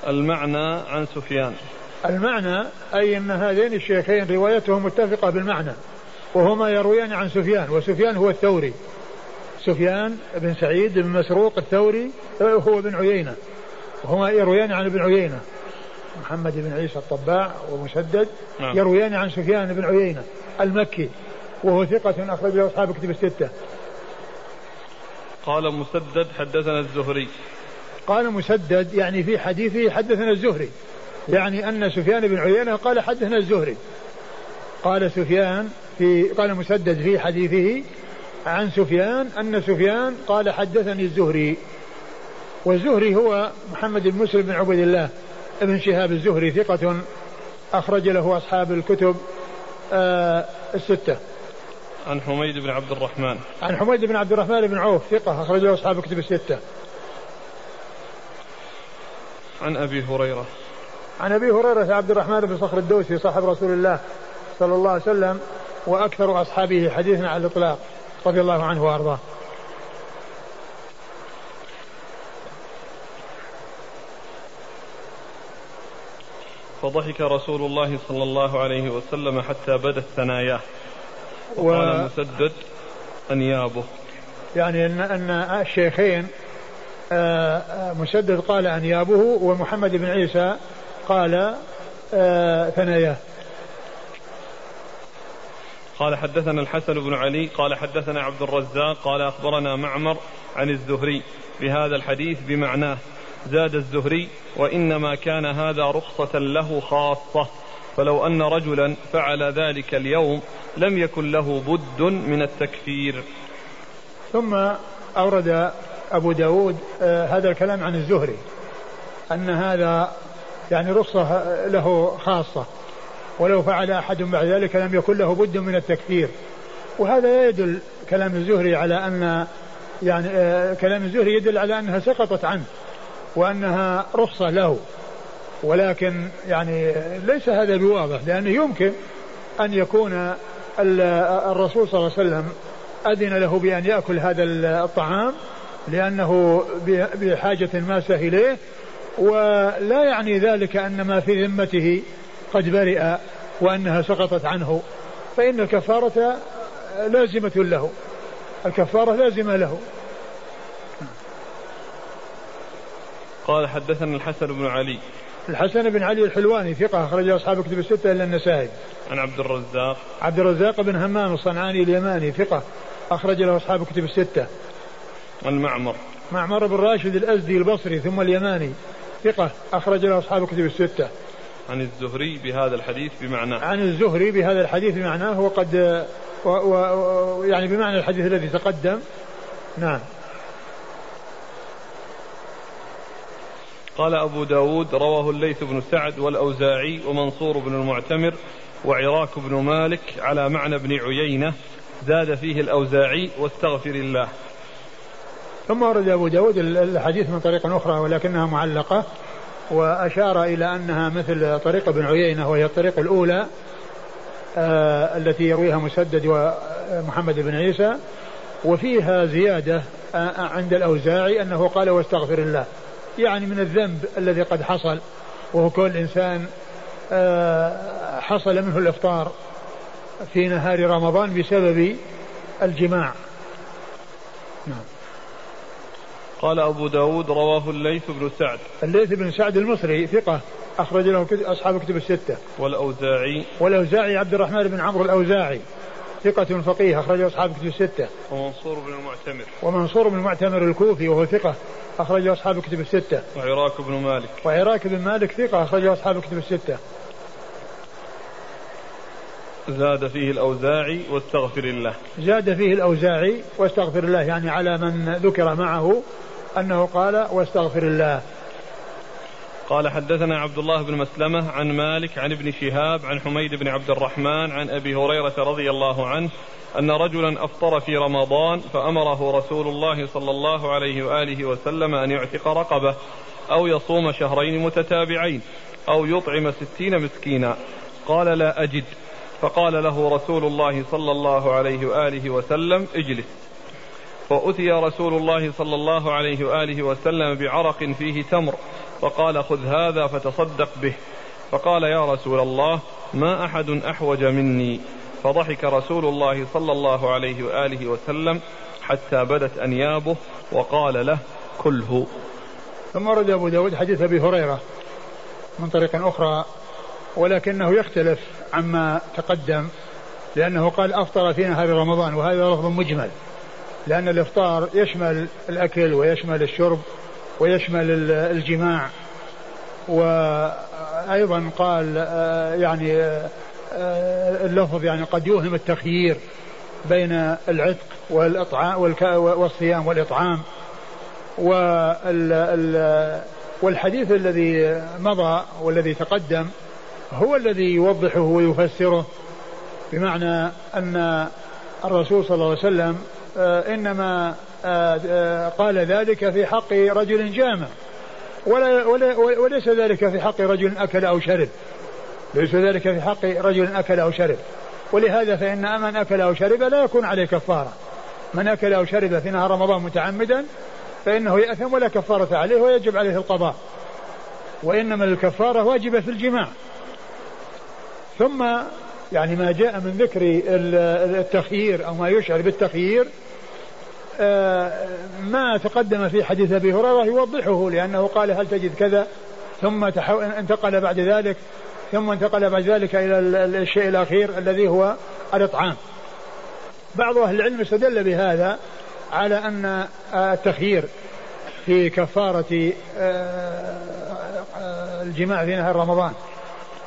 S1: المعنى عن سفيان.
S2: المعنى أي أن هذين الشيخين روايتهم متفقة بالمعنى وهما يرويان عن سفيان وسفيان هو الثوري. سفيان بن سعيد بن مسروق الثوري هو بن عيينة. وهما يرويان عن ابن عيينة. محمد بن عيسى الطباع ومسدد نعم. يرويان عن سفيان بن عيينة المكي وهو ثقة أخرج له أصحاب كتب الستة.
S1: قال مسدد حدثنا الزهري.
S2: قال مسدد يعني في حديثه حدثنا الزهري. يعني أن سفيان بن عيينة قال حدثنا الزهري. قال سفيان في قال مسدد في حديثه عن سفيان أن سفيان قال حدثني الزهري. والزهري هو محمد بن مسلم بن عبد الله ابن شهاب الزهري ثقة أخرج له أصحاب الكتب آه الستة.
S1: عن حميد بن عبد الرحمن.
S2: عن حميد بن عبد الرحمن بن عوف ثقة أخرج له أصحاب الكتب الستة.
S1: عن أبي هريرة.
S2: عن أبي هريرة عبد الرحمن بن صخر الدوسي صاحب رسول الله صلى الله عليه وسلم وأكثر أصحابه حديثا على الإطلاق. رضي الله عنه وأرضاه.
S1: فضحك رسول الله صلى الله عليه وسلم حتى بدت ثناياه. وقال و... مسدد أنيابه.
S2: يعني أن أن الشيخين آه، آه، مسدد قال أنيابه ومحمد بن عيسى قال آه، ثناياه.
S1: قال حدثنا الحسن بن علي قال حدثنا عبد الرزاق قال أخبرنا معمر عن الزهري بهذا الحديث بمعناه زاد الزهري وإنما كان هذا رخصة له خاصة فلو أن رجلا فعل ذلك اليوم لم يكن له بد من التكفير.
S2: ثم أورد أبو داود آه هذا الكلام عن الزهري أن هذا يعني رخصة له خاصة. ولو فعل أحد بعد ذلك لم يكن له بد من التكفير. وهذا لا يدل كلام الزهري على أن يعني آه كلام الزهري يدل على أنها سقطت عنه وأنها رخصة له. ولكن يعني ليس هذا بواضح لأنه يمكن أن يكون الرسول صلى الله عليه وسلم أذن له بأن يأكل هذا الطعام لأنه بحاجة ماسة إليه. ولا يعني ذلك أن ما في ذمته قد برئ وأنها سقطت عنه فإن الكفارة لازمة له الكفارة لازمة له
S1: قال حدثنا الحسن بن علي
S2: الحسن بن علي الحلواني ثقة أخرج أصحاب كتب الستة إلا النسائي.
S1: عن عبد الرزاق.
S2: عبد الرزاق بن همام الصنعاني اليماني ثقة أخرج له أصحاب كتب الستة.
S1: عن معمر.
S2: معمر بن راشد الأزدي البصري ثم اليماني ثقة أخرج له أصحاب كتب الستة.
S1: عن الزهري بهذا الحديث بمعناه.
S2: عن الزهري بهذا الحديث بمعناه وقد و و يعني بمعنى الحديث الذي تقدم. نعم.
S1: قال أبو داود رواه الليث بن سعد والأوزاعي ومنصور بن المعتمر وعراك بن مالك على معنى ابن عيينة زاد فيه الأوزاعي واستغفر الله
S2: ثم ورد أبو داود الحديث من طريق أخرى ولكنها معلقة وأشار إلى أنها مثل طريق ابن عيينة وهي الطريق الأولى آه التي يرويها مسدد ومحمد بن عيسى. وفيها زيادة آه عند الأوزاعي أنه قال واستغفر الله. يعني من الذنب الذي قد حصل وهو كل إنسان آه، حصل منه الإفطار في نهار رمضان بسبب الجماع. نعم.
S1: قال أبو داود رواه الليث بن سعد
S2: الليث بن سعد المصري ثقة أخرج له أصحاب كتب الستة
S1: والأوزاعي
S2: والأوزاعي عبد الرحمن بن عمرو الأوزاعي ثقة فقيه أخرجه أصحاب كتب الستة.
S1: ومنصور بن المعتمر.
S2: ومنصور بن المعتمر الكوفي وهو ثقة أخرجه أصحاب كتب الستة.
S1: وعراك بن مالك.
S2: وعراك بن مالك ثقة أخرجه أصحاب كتب الستة.
S1: زاد فيه الأوزاعي واستغفر الله.
S2: زاد فيه الأوزاعي واستغفر الله يعني على من ذكر معه أنه قال واستغفر الله.
S1: قال حدثنا عبد الله بن مسلمة عن مالك عن ابن شهاب عن حميد بن عبد الرحمن عن أبي هريرة رضي الله عنه أن رجلا أفطر في رمضان فأمره رسول الله صلى الله عليه وآله وسلم أن يعتق رقبة أو يصوم شهرين متتابعين أو يطعم ستين مسكينا. قال لا أجد. فقال له رسول الله صلى الله عليه وآله وسلم اجلس. فأتي رسول الله صلى الله عليه وآله وسلم بعرق فيه تمر فقال خذ هذا فتصدق به. فقال يا رسول الله ما أحد أحوج مني. فضحك رسول الله صلى الله عليه وآله وسلم حتى بدت أنيابه وقال له كله.
S2: ثم ورد أبو داود حديث أبي هريرة من طريق أخرى ولكنه يختلف عما تقدم لأنه قال أفطر في نهار رمضان وهذا لفظ مجمل. لأن الإفطار يشمل الأكل ويشمل الشرب ويشمل الجماع. وأيضا قال آه، يعني آه، اللفظ يعني قد يوهم التخيير بين العتق والإطعام والصيام والإطعام. والحديث الذي مضى والذي تقدم هو الذي يوضحه ويفسره بمعنى أن الرسول صلى الله عليه وسلم إنما آه، آه، قال ذلك في حق رجل جامع. ولا ولا وليس ذلك في حق رجل أكل أو شرب. ليس ذلك في حق رجل أكل أو شرب. ولهذا فإن من أكل أو شرب لا يكون عليه كفارة. من أكل أو شرب في نهار رمضان متعمدا فإنه يأثم ولا كفارة عليه ويجب عليه القضاء. وإنما الكفارة واجبة في الجماع. ثم يعني ما جاء من ذكر التخيير أو ما يشعر بالتخيير آه، ما تقدم في حديث أبي هريرة يوضحه لأنه قال هل تجد كذا ثم انتقل بعد ذلك ثم انتقل بعد ذلك إلى الشيء الأخير الذي هو الإطعام. بعض أهل العلم استدل بهذا على أن التخيير في كفارة آه، الجماع في نهار رمضان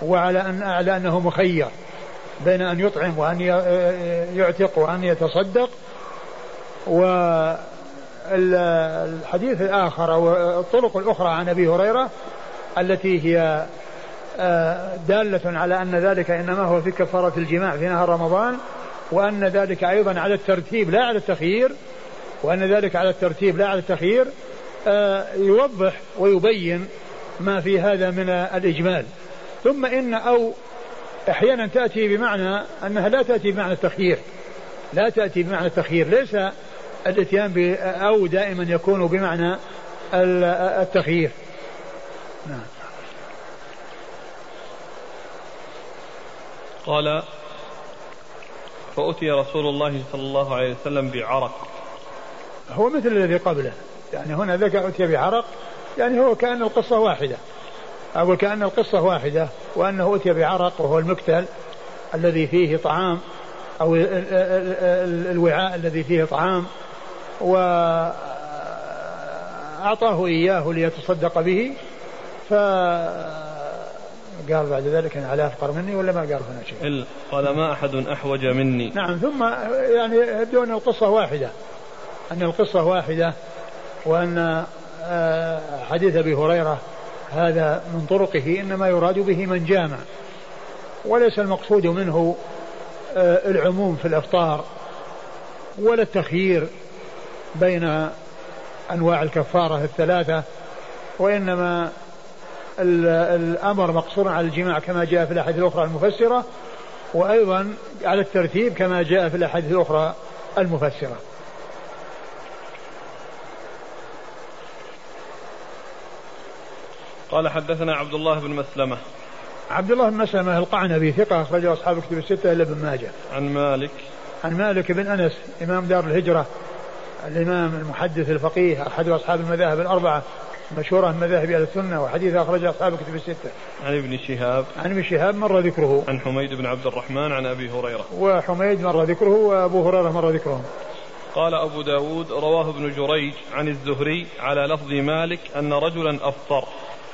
S2: وعلى ان على أنه مخير بين أن يطعم وأن يعتق وأن يتصدق والحديث الآخر أو الطرق الأخرى عن أبي هريرة التي هي آه، دالة على أن ذلك إنما هو في كفارة الجماع في نهار رمضان وأن ذلك أيضا على الترتيب لا على التخيير وأن ذلك على الترتيب لا على التخيير آه، يوضح ويبين ما في هذا من الإجمال. ثم إن أو أحيانا تأتي بمعنى أنها لا تأتي بمعنى التخيير. لا تأتي بمعنى التخيير. ليس الإتيان أو دائما يكون بمعنى التخيير. نعم.
S1: قال فأتي رسول الله صلى الله عليه وسلم بعرق.
S2: هو مثل الذي قبله. يعني هنا ذكر أتي بعرق يعني هو كأن القصة واحدة. أقول كأن القصة واحدة وأنه أتي بعرق وهو المكتل الذي فيه طعام أو الوعاء الذي فيه طعام. وأعطاه إياه ليتصدق به ف قال بعد ذلك أن على أفقر مني ولا ما قال هنا شيء.
S1: قال ما أحد أحوج مني.
S2: نعم ثم يعني يبدو أن القصة واحدة أن القصة واحدة وأن آه، حديث أبي هريرة هذا من طرقه إنما يراد به من جامع وليس المقصود منه آه، العموم في الأفطار ولا التخيير بين أنواع الكفارة الثلاثة وإنما الأمر مقصور على الجماع كما جاء في الأحاديث الأخرى المفسرة وأيضا على الترتيب كما جاء في الأحاديث الأخرى المفسرة.
S1: قال حدثنا عبد الله بن مسلمة
S2: عبد الله بن مسلمة القعنبي ثقة أخرجه أصحاب الكتب الستة إلا ابن ماجه.
S1: عن مالك
S2: عن مالك بن أنس إمام دار الهجرة الإمام المحدث الفقيه أحد أصحاب المذاهب الأربعة مشهورة من مذاهب أهل السنة وحديث أخرجه أصحاب الكتب الستة.
S1: عن ابن شهاب.
S2: عن ابن شهاب مر ذكره.
S1: عن حميد بن عبد الرحمن عن أبي هريرة.
S2: وحميد مر ذكره وأبو هريرة مر ذكره.
S1: قال أبو داود رواه ابن جريج عن الزهري على لفظ مالك أن رجلا أفطر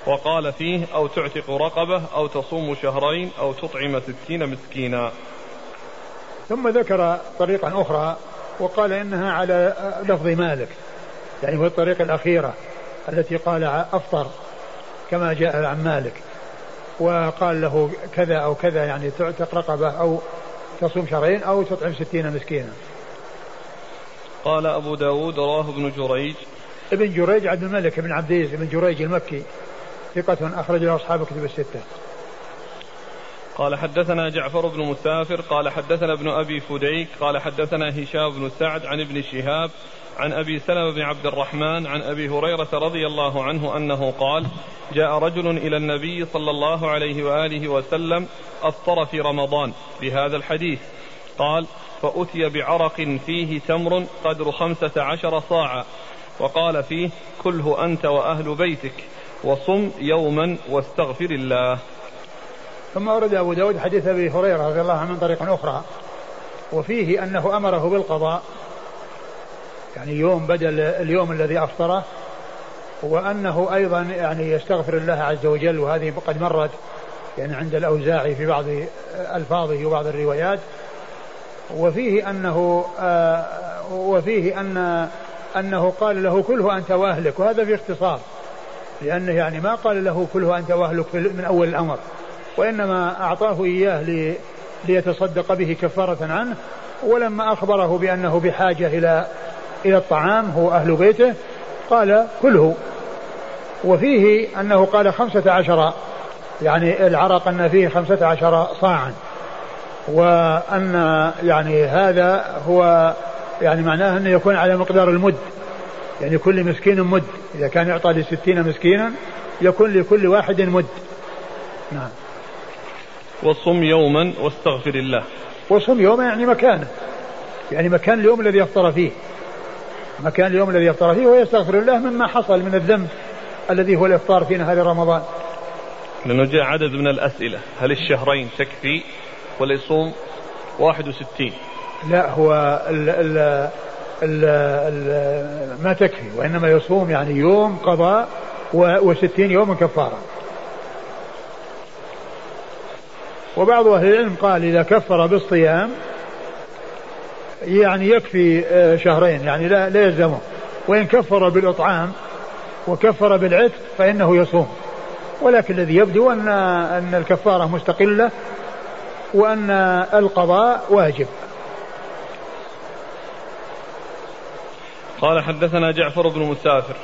S1: وقال فيه أو تعتق رقبة أو تصوم شهرين أو تطعم ستين مسكينا
S2: ثم ذكر طريقا أخرى وقال إنها على لفظ مالك يعني هو الطريقة الأخيرة التي قال أفطر كما جاء عن مالك وقال له كذا أو كذا يعني تعتق رقبة أو تصوم شهرين أو تطعم ستين مسكينا
S1: قال أبو داود رواه ابن جريج
S2: ابن جريج عبد الملك بن عبد العزيز بن جريج المكي ثقة أخرج له أصحاب كتب الستة.
S1: قال حدثنا جعفر بن مسافر قال حدثنا ابن أبي فديك قال حدثنا هشام بن سعد عن ابن شهاب عن أبي سلمة بن عبد الرحمن عن أبي هريرة رضي الله عنه أنه قال جاء رجل إلى النبي صلى الله عليه وآله وسلم أفطر في رمضان بهذا الحديث. قال فأتي بعرق فيه تمر قدر خمسة عشر صاعا وقال فيه كله أنت وأهل بيتك وصم يوما واستغفر الله.
S2: ثم ورد أبو داود حديث أبي هريرة رضي الله عنه من طريق أخرى وفيه أنه أمره بالقضاء يعني يوم بدل اليوم الذي أفطره وأنه أيضا يعني يستغفر الله عز وجل وهذه قد مرت يعني عند الأوزاعي في بعض ألفاظه وبعض الروايات وفيه أنه آه وفيه أن أنه قال له كله أنت وأهلك وهذا في اختصار لأنه يعني ما قال له كله أنت وأهلك من أول الأمر. وإنما أعطاه إياه لي ليتصدق به كفارة عنه ولما أخبره بأنه بحاجة إلى إلى الطعام هو أهل بيته قال كله. وفيه أنه قال خمسة عشر يعني العرق أن فيه خمسة عشر صاعا. وأن يعني هذا هو يعني معناه أنه يكون على مقدار المد. يعني كل مسكين مد. إذا كان يعطى لستين مسكينا يكون لكل واحد مد. نعم.
S1: وصم يوما واستغفر الله.
S2: وصم يوما يعني مكانه. يعني مكان اليوم الذي يفطر فيه. مكان اليوم الذي يفطر فيه ويستغفر الله مما حصل من الذنب الذي هو الافطار في نهار رمضان.
S1: لأنه جاء عدد من الأسئلة. هل الشهرين تكفي ولا يصوم 61
S2: لا هو ال ال ال ال ما تكفي وإنما يصوم يعني يوم قضاء وستين يوم كفارة. وبعض أهل العلم قال إذا كفر بالصيام يعني يكفي آه، شهرين يعني لا, لا يلزمه. وإن كفر بالإطعام وكفر بالعتق فإنه يصوم. ولكن الذي يبدو أن أن الكفارة مستقلة وأن القضاء واجب.
S1: قال حدثنا جعفر بن مسافر.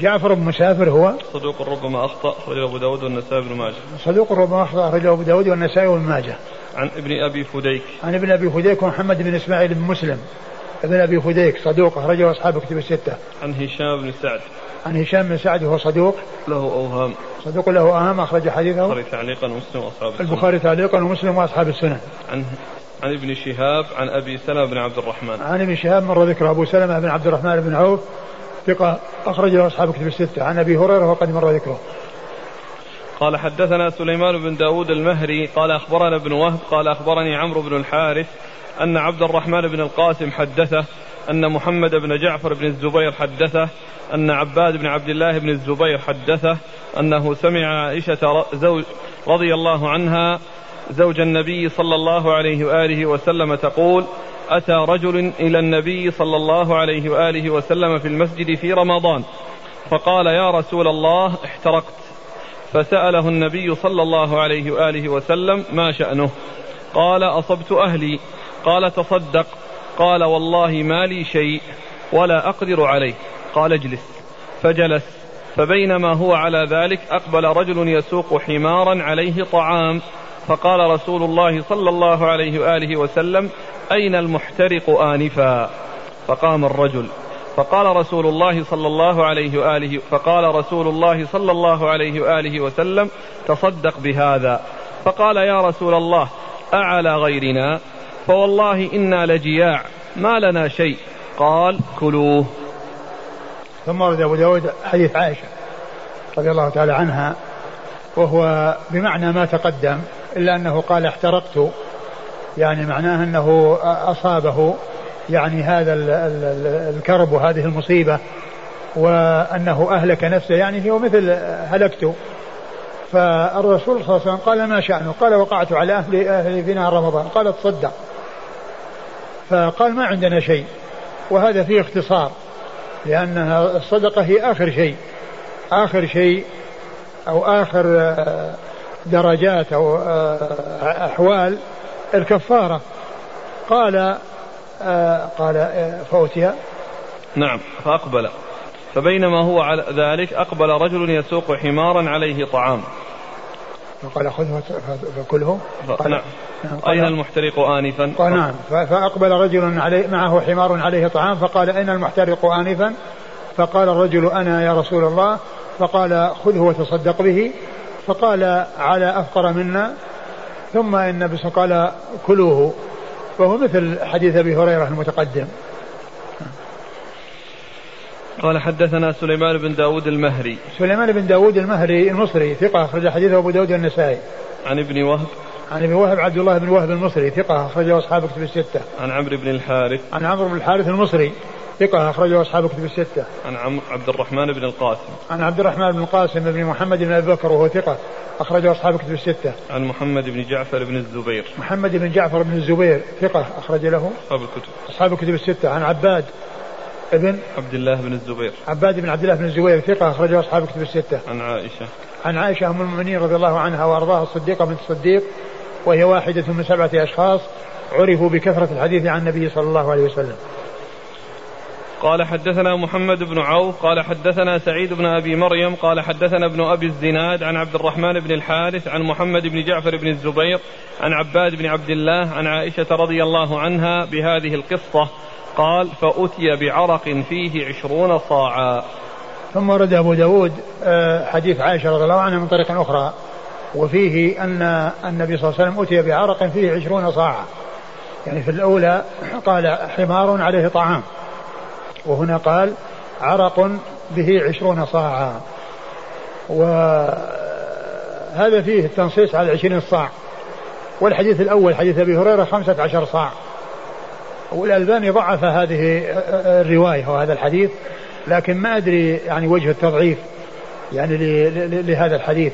S2: جعفر بن مسافر هو
S1: صدوق ربما أخطأ أخرجه أبو داود والنسائي بن ماجه.
S2: صدوق ربما أخطأ أخرجه أبو داود والنسائي بن ماجه.
S1: عن ابن أبي فديك.
S2: عن ابن أبي فديك ومحمد بن إسماعيل بن مسلم. ابن أبي فديك صدوق أخرجه أصحاب كتب الستة.
S1: عن هشام بن سعد.
S2: عن هشام بن سعد وهو صدوق.
S1: له أوهام.
S2: صدوق له أوهام أخرج حديثه.
S1: البخاري تعليقا ومسلم وأصحاب
S2: السنن البخاري تعليقا ومسلم وأصحاب السنن
S1: عن عن ابن شهاب عن أبي سلمة بن عبد الرحمن.
S2: عن ابن شهاب مر ذكر أبو سلمة بن عبد الرحمن بن عوف. ثقة اخرج له أصحاب كتب الستة. عن أبي هريرة وقد مر ذكره.
S1: قال حدثنا سليمان بن داود المهري قال أخبرنا ابن وهب قال أخبرني عمرو بن الحارث أن عبد الرحمن بن القاسم حدثه أن محمد بن جعفر بن الزبير حدثه أن عباد بن عبد الله بن الزبير حدثه أنه سمع عائشة زوج رضي الله عنها زوج النبي صلى الله عليه وآله وسلم تقول أتى رجل إلى النبي صلى الله عليه وآله وسلم في المسجد في رمضان فقال يا رسول الله احترقت. فسأله النبي صلى الله عليه وآله وسلم ما شأنه؟ قال أصبت أهلي. قال تصدق. قال والله ما لي شيء ولا أقدر عليه. قال اجلس. فجلس. فبينما هو على ذلك أقبل رجل يسوق حمارا عليه طعام. فقال رسول الله صلى الله عليه وآله وسلم أين المحترق آنفا؟ فقام الرجل. فقال رسول الله صلى الله عليه وآله فقال رسول الله صلى الله عليه وآله وسلم تصدق بهذا. فقال يا رسول الله أعلى غيرنا؟ فوالله إنا لجياع ما لنا شيء. قال كلوه.
S2: ثم ورد أبو داود حديث عائشة رضي الله تعالى عنها وهو بمعنى ما تقدم. إلا أنه قال احترقت. يعني معناه أنه أصابه يعني هذا الكرب وهذه المصيبة وأنه أهلك نفسه. يعني هو مثل هلكت. فالرسول صلى الله عليه وسلم قال ما شأنه؟ قال وقعت على أهل أهلي في نهار رمضان. قال تصدق. فقال ما عندنا شيء. وهذا فيه اختصار. لأنها الصدقة هي آخر شيء. آخر شيء أو آخر درجات أو آه، أحوال الكفارة. قال آه، قال فأتي
S1: نعم فأقبل. فبينما هو على ذلك أقبل رجل يسوق حمارا عليه طعام.
S2: فقال خذه فكله.
S1: قال نعم. أين المحترق آنفا؟
S2: قال نعم. فأقبل رجل عليه معه حمار عليه طعام فقال أين المحترق آنفا؟ فقال الرجل أنا يا رسول الله. فقال خذه وتصدق به. فقال على أفقر منا ثم إن النبي قال كلوه. وهو مثل حديث أبي هريرة المتقدم.
S1: قال حدثنا سليمان بن داود المهري.
S2: سليمان بن داود المهري المصري ثقة أخرج حديثه أبو داود النسائي
S1: عن ابن وهب.
S2: عن ابن وهب عبد الله بن وهب المصري ثقة أخرجه أصحاب كتب الستة.
S1: عن عمرو بن الحارث.
S2: عن عمرو بن الحارث المصري. ثقة أخرجه أصحاب كتب الستة.
S1: عن عمرو عبد الرحمن بن القاسم.
S2: عن عبد الرحمن بن القاسم بن محمد بن أبي بكر وهو ثقة أخرجه أصحاب كتب الستة.
S1: عن محمد بن جعفر بن الزبير.
S2: محمد بن جعفر بن الزبير ثقة أخرج له.
S1: أصحاب الكتب.
S2: أصحاب الكتب الستة. عن عباد ابن
S1: عبد الله بن الزبير.
S2: عباد بن عبد الله بن الزبير ثقة أخرجه أصحاب الكتب الستة.
S1: عن عائشة.
S2: عن عائشة أم المؤمنين رضي الله عنها وأرضاها الصديقة بنت الصديق وهي واحدة من سبعة أشخاص عرفوا بكثرة الحديث عن النبي صلى الله عليه وسلم
S1: قال حدثنا محمد بن عوف قال حدثنا سعيد بن أبي مريم قال حدثنا ابن أبي الزناد عن عبد الرحمن بن الحارث عن محمد بن جعفر بن الزبير عن عباد بن عبد الله عن عائشة رضي الله عنها بهذه القصة. قال فأتي بعرق فيه عشرون صاعا.
S2: ثم ورد أبو داود آه، حديث عائشة رضي الله عنها من طريق أخرى وفيه أن النبي صلى الله عليه وسلم أتي بعرق فيه عشرون صاعا. يعني في الأولى قال حمار عليه طعام. وهنا قال عرق به عشرون صاعا. وهذا فيه التنصيص على عشرين صاع. والحديث الأول حديث أبي هريرة خمسة عشر صاع. والألباني ضعف هذه الرواية وهذا الحديث لكن ما أدري يعني وجه التضعيف يعني لهذا الحديث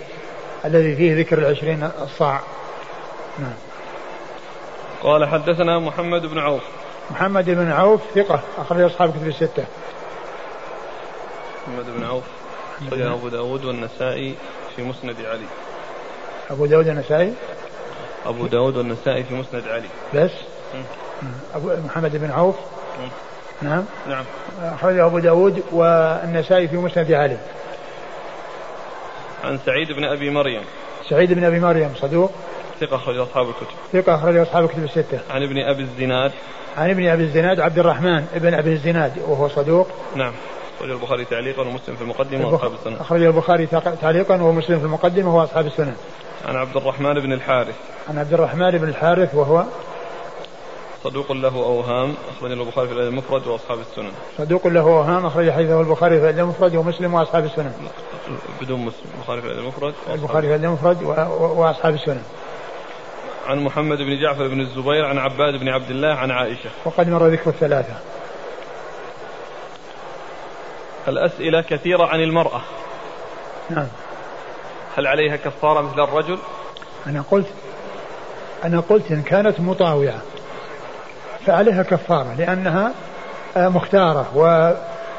S2: الذي فيه ذكر العشرين الصاع نعم.
S1: قال حدثنا محمد بن عوف.
S2: محمد بن عوف ثقة أخرج أصحاب كتب الستة.
S1: محمد بن عوف أخرج أبو داود والنسائي في مسند علي.
S2: أبو داود النسائي
S1: أبو داود والنسائي في مسند علي.
S2: بس؟ أبو محمد بن عوف؟ نعم.
S1: نعم.
S2: أخرجه أبو داود والنسائي في مسند علي.
S1: عن سعيد بن أبي مريم.
S2: سعيد بن أبي مريم صدوق.
S1: ثقة أخرج أصحاب الكتب.
S2: ثقة أخرج أصحاب الكتب الستة.
S1: عن ابن أبي الزناد.
S2: عن ابن أبي الزناد عبد الرحمن ابن أبي الزناد وهو صدوق.
S1: نعم. أخرج البخاري تعليقا ومسلم في المقدمة وأصحاب السنن
S2: أخرج البخاري تعليقا ومسلم في المقدمة وهو أصحاب السنن
S1: عن عبد الرحمن بن الحارث.
S2: عن عبد الرحمن بن الحارث وهو
S1: صدوق له أوهام أخرج البخاري في الأدب المفرد وأصحاب السنن
S2: صدوق له أوهام أخرج حديثه البخاري في الأدب المفرد ومسلم وأصحاب السنن
S1: بدون مسلم البخاري في الأدب المفرد.
S2: البخاري في الأدب المفرد وأصحاب السنن
S1: عن محمد بن جعفر بن الزبير عن عباد بن عبد الله عن عائشة.
S2: وقد مر ذكر الثلاثة.
S1: الأسئلة كثيرة عن المرأة.
S2: نعم.
S1: هل عليها كفارة مثل الرجل؟
S2: أنا قلت أنا قلت إن كانت مطاوعة فعليها كفارة لأنها آه، مختارة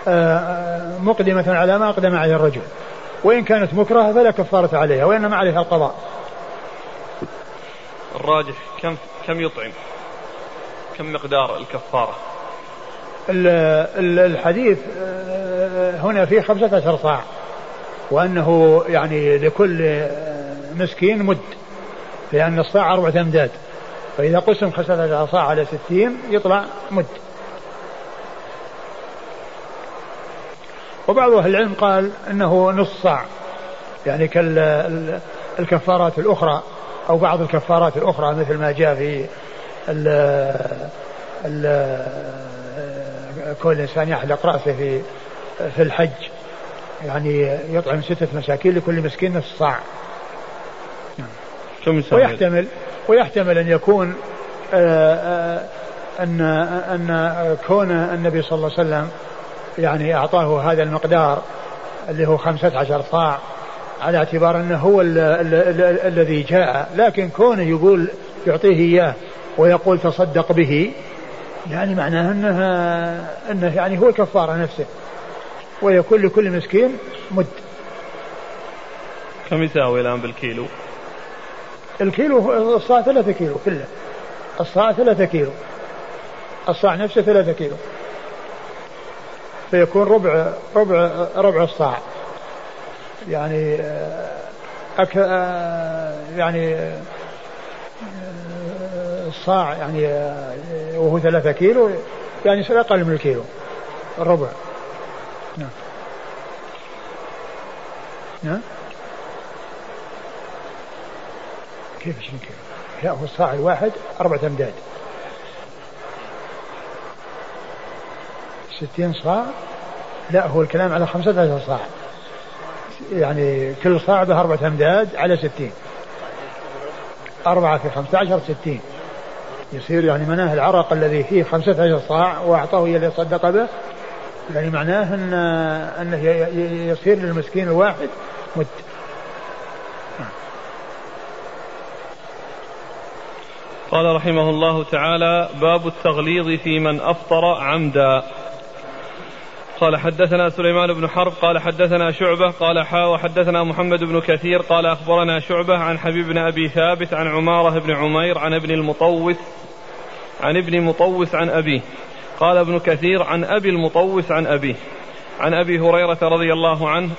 S2: ومقدمة آه، على ما أقدم عليه الرجل. وإن كانت مكرهة فلا كفارة عليها وإنما عليها القضاء.
S1: الراجح كم كم يطعم؟ كم مقدار الكفارة؟
S2: الحديث آه، هنا فيه خمسة عشر صاع وأنه يعني لكل مسكين مد لأن الصاع أربعة أمداد فإذا قسم خمسة صاع على ستين يطلع مد. وبعض أهل العلم قال أنه نص صاع يعني كالكفارات الأخرى أو بعض الكفارات الأخرى مثل ما جاء في ال ال كل إنسان يحلق رأسه في في الحج. يعني يطعم ستة مساكين لكل مسكين نصف صاع. ويحتمل ويحتمل أن يكون آه، آه، أن أن كون النبي صلى الله عليه وسلم يعني أعطاه هذا المقدار اللي هو خمسة عشر صاع. على اعتبار أنه هو ال ال ال الذي جاء لكن كونه يقول يعطيه إياه ويقول تصدق به يعني معناه أنه, أنه يعني هو الكفارة نفسه ويكون لكل مسكين مد.
S1: كم يساوي الآن بالكيلو.
S2: الكيلو الصاع ثلاثة كيلو كله. الصاع ثلاثة كيلو. الصاع نفسه ثلاثة كيلو. فيكون ربع ربع ربع الصاع. يعني أك يعني الصاع يعني وهو ثلاثة كيلو يعني أقل من الكيلو الربع. نعم. نعم. كيف 20 كيلو؟ لا هو الصاع الواحد أربعة أمداد. 60 صاع. لا هو الكلام على 15 صاع. يعني كل صاع به أربعة أمداد على 60 أربعة في 15 60 يصير يعني معناه العرق الذي فيه 15 صاع وأعطاه إياه ليصدق به. يعني معناه أن أنه يصير للمسكين الواحد مت
S1: قال رحمه الله تعالى باب التغليظ في من أفطر عمدا. قال حدثنا سليمان بن حرب قال حدثنا شعبة قال حا وحدثنا محمد بن كثير قال أخبرنا شعبة عن حبيب بن أبي ثابت عن عمارة بن عمير عن ابن المطوس عن ابن مطوس عن أبيه. قال ابن كثير عن أبي المطوس عن أبيه. عن أبي هريرة رضي الله عنه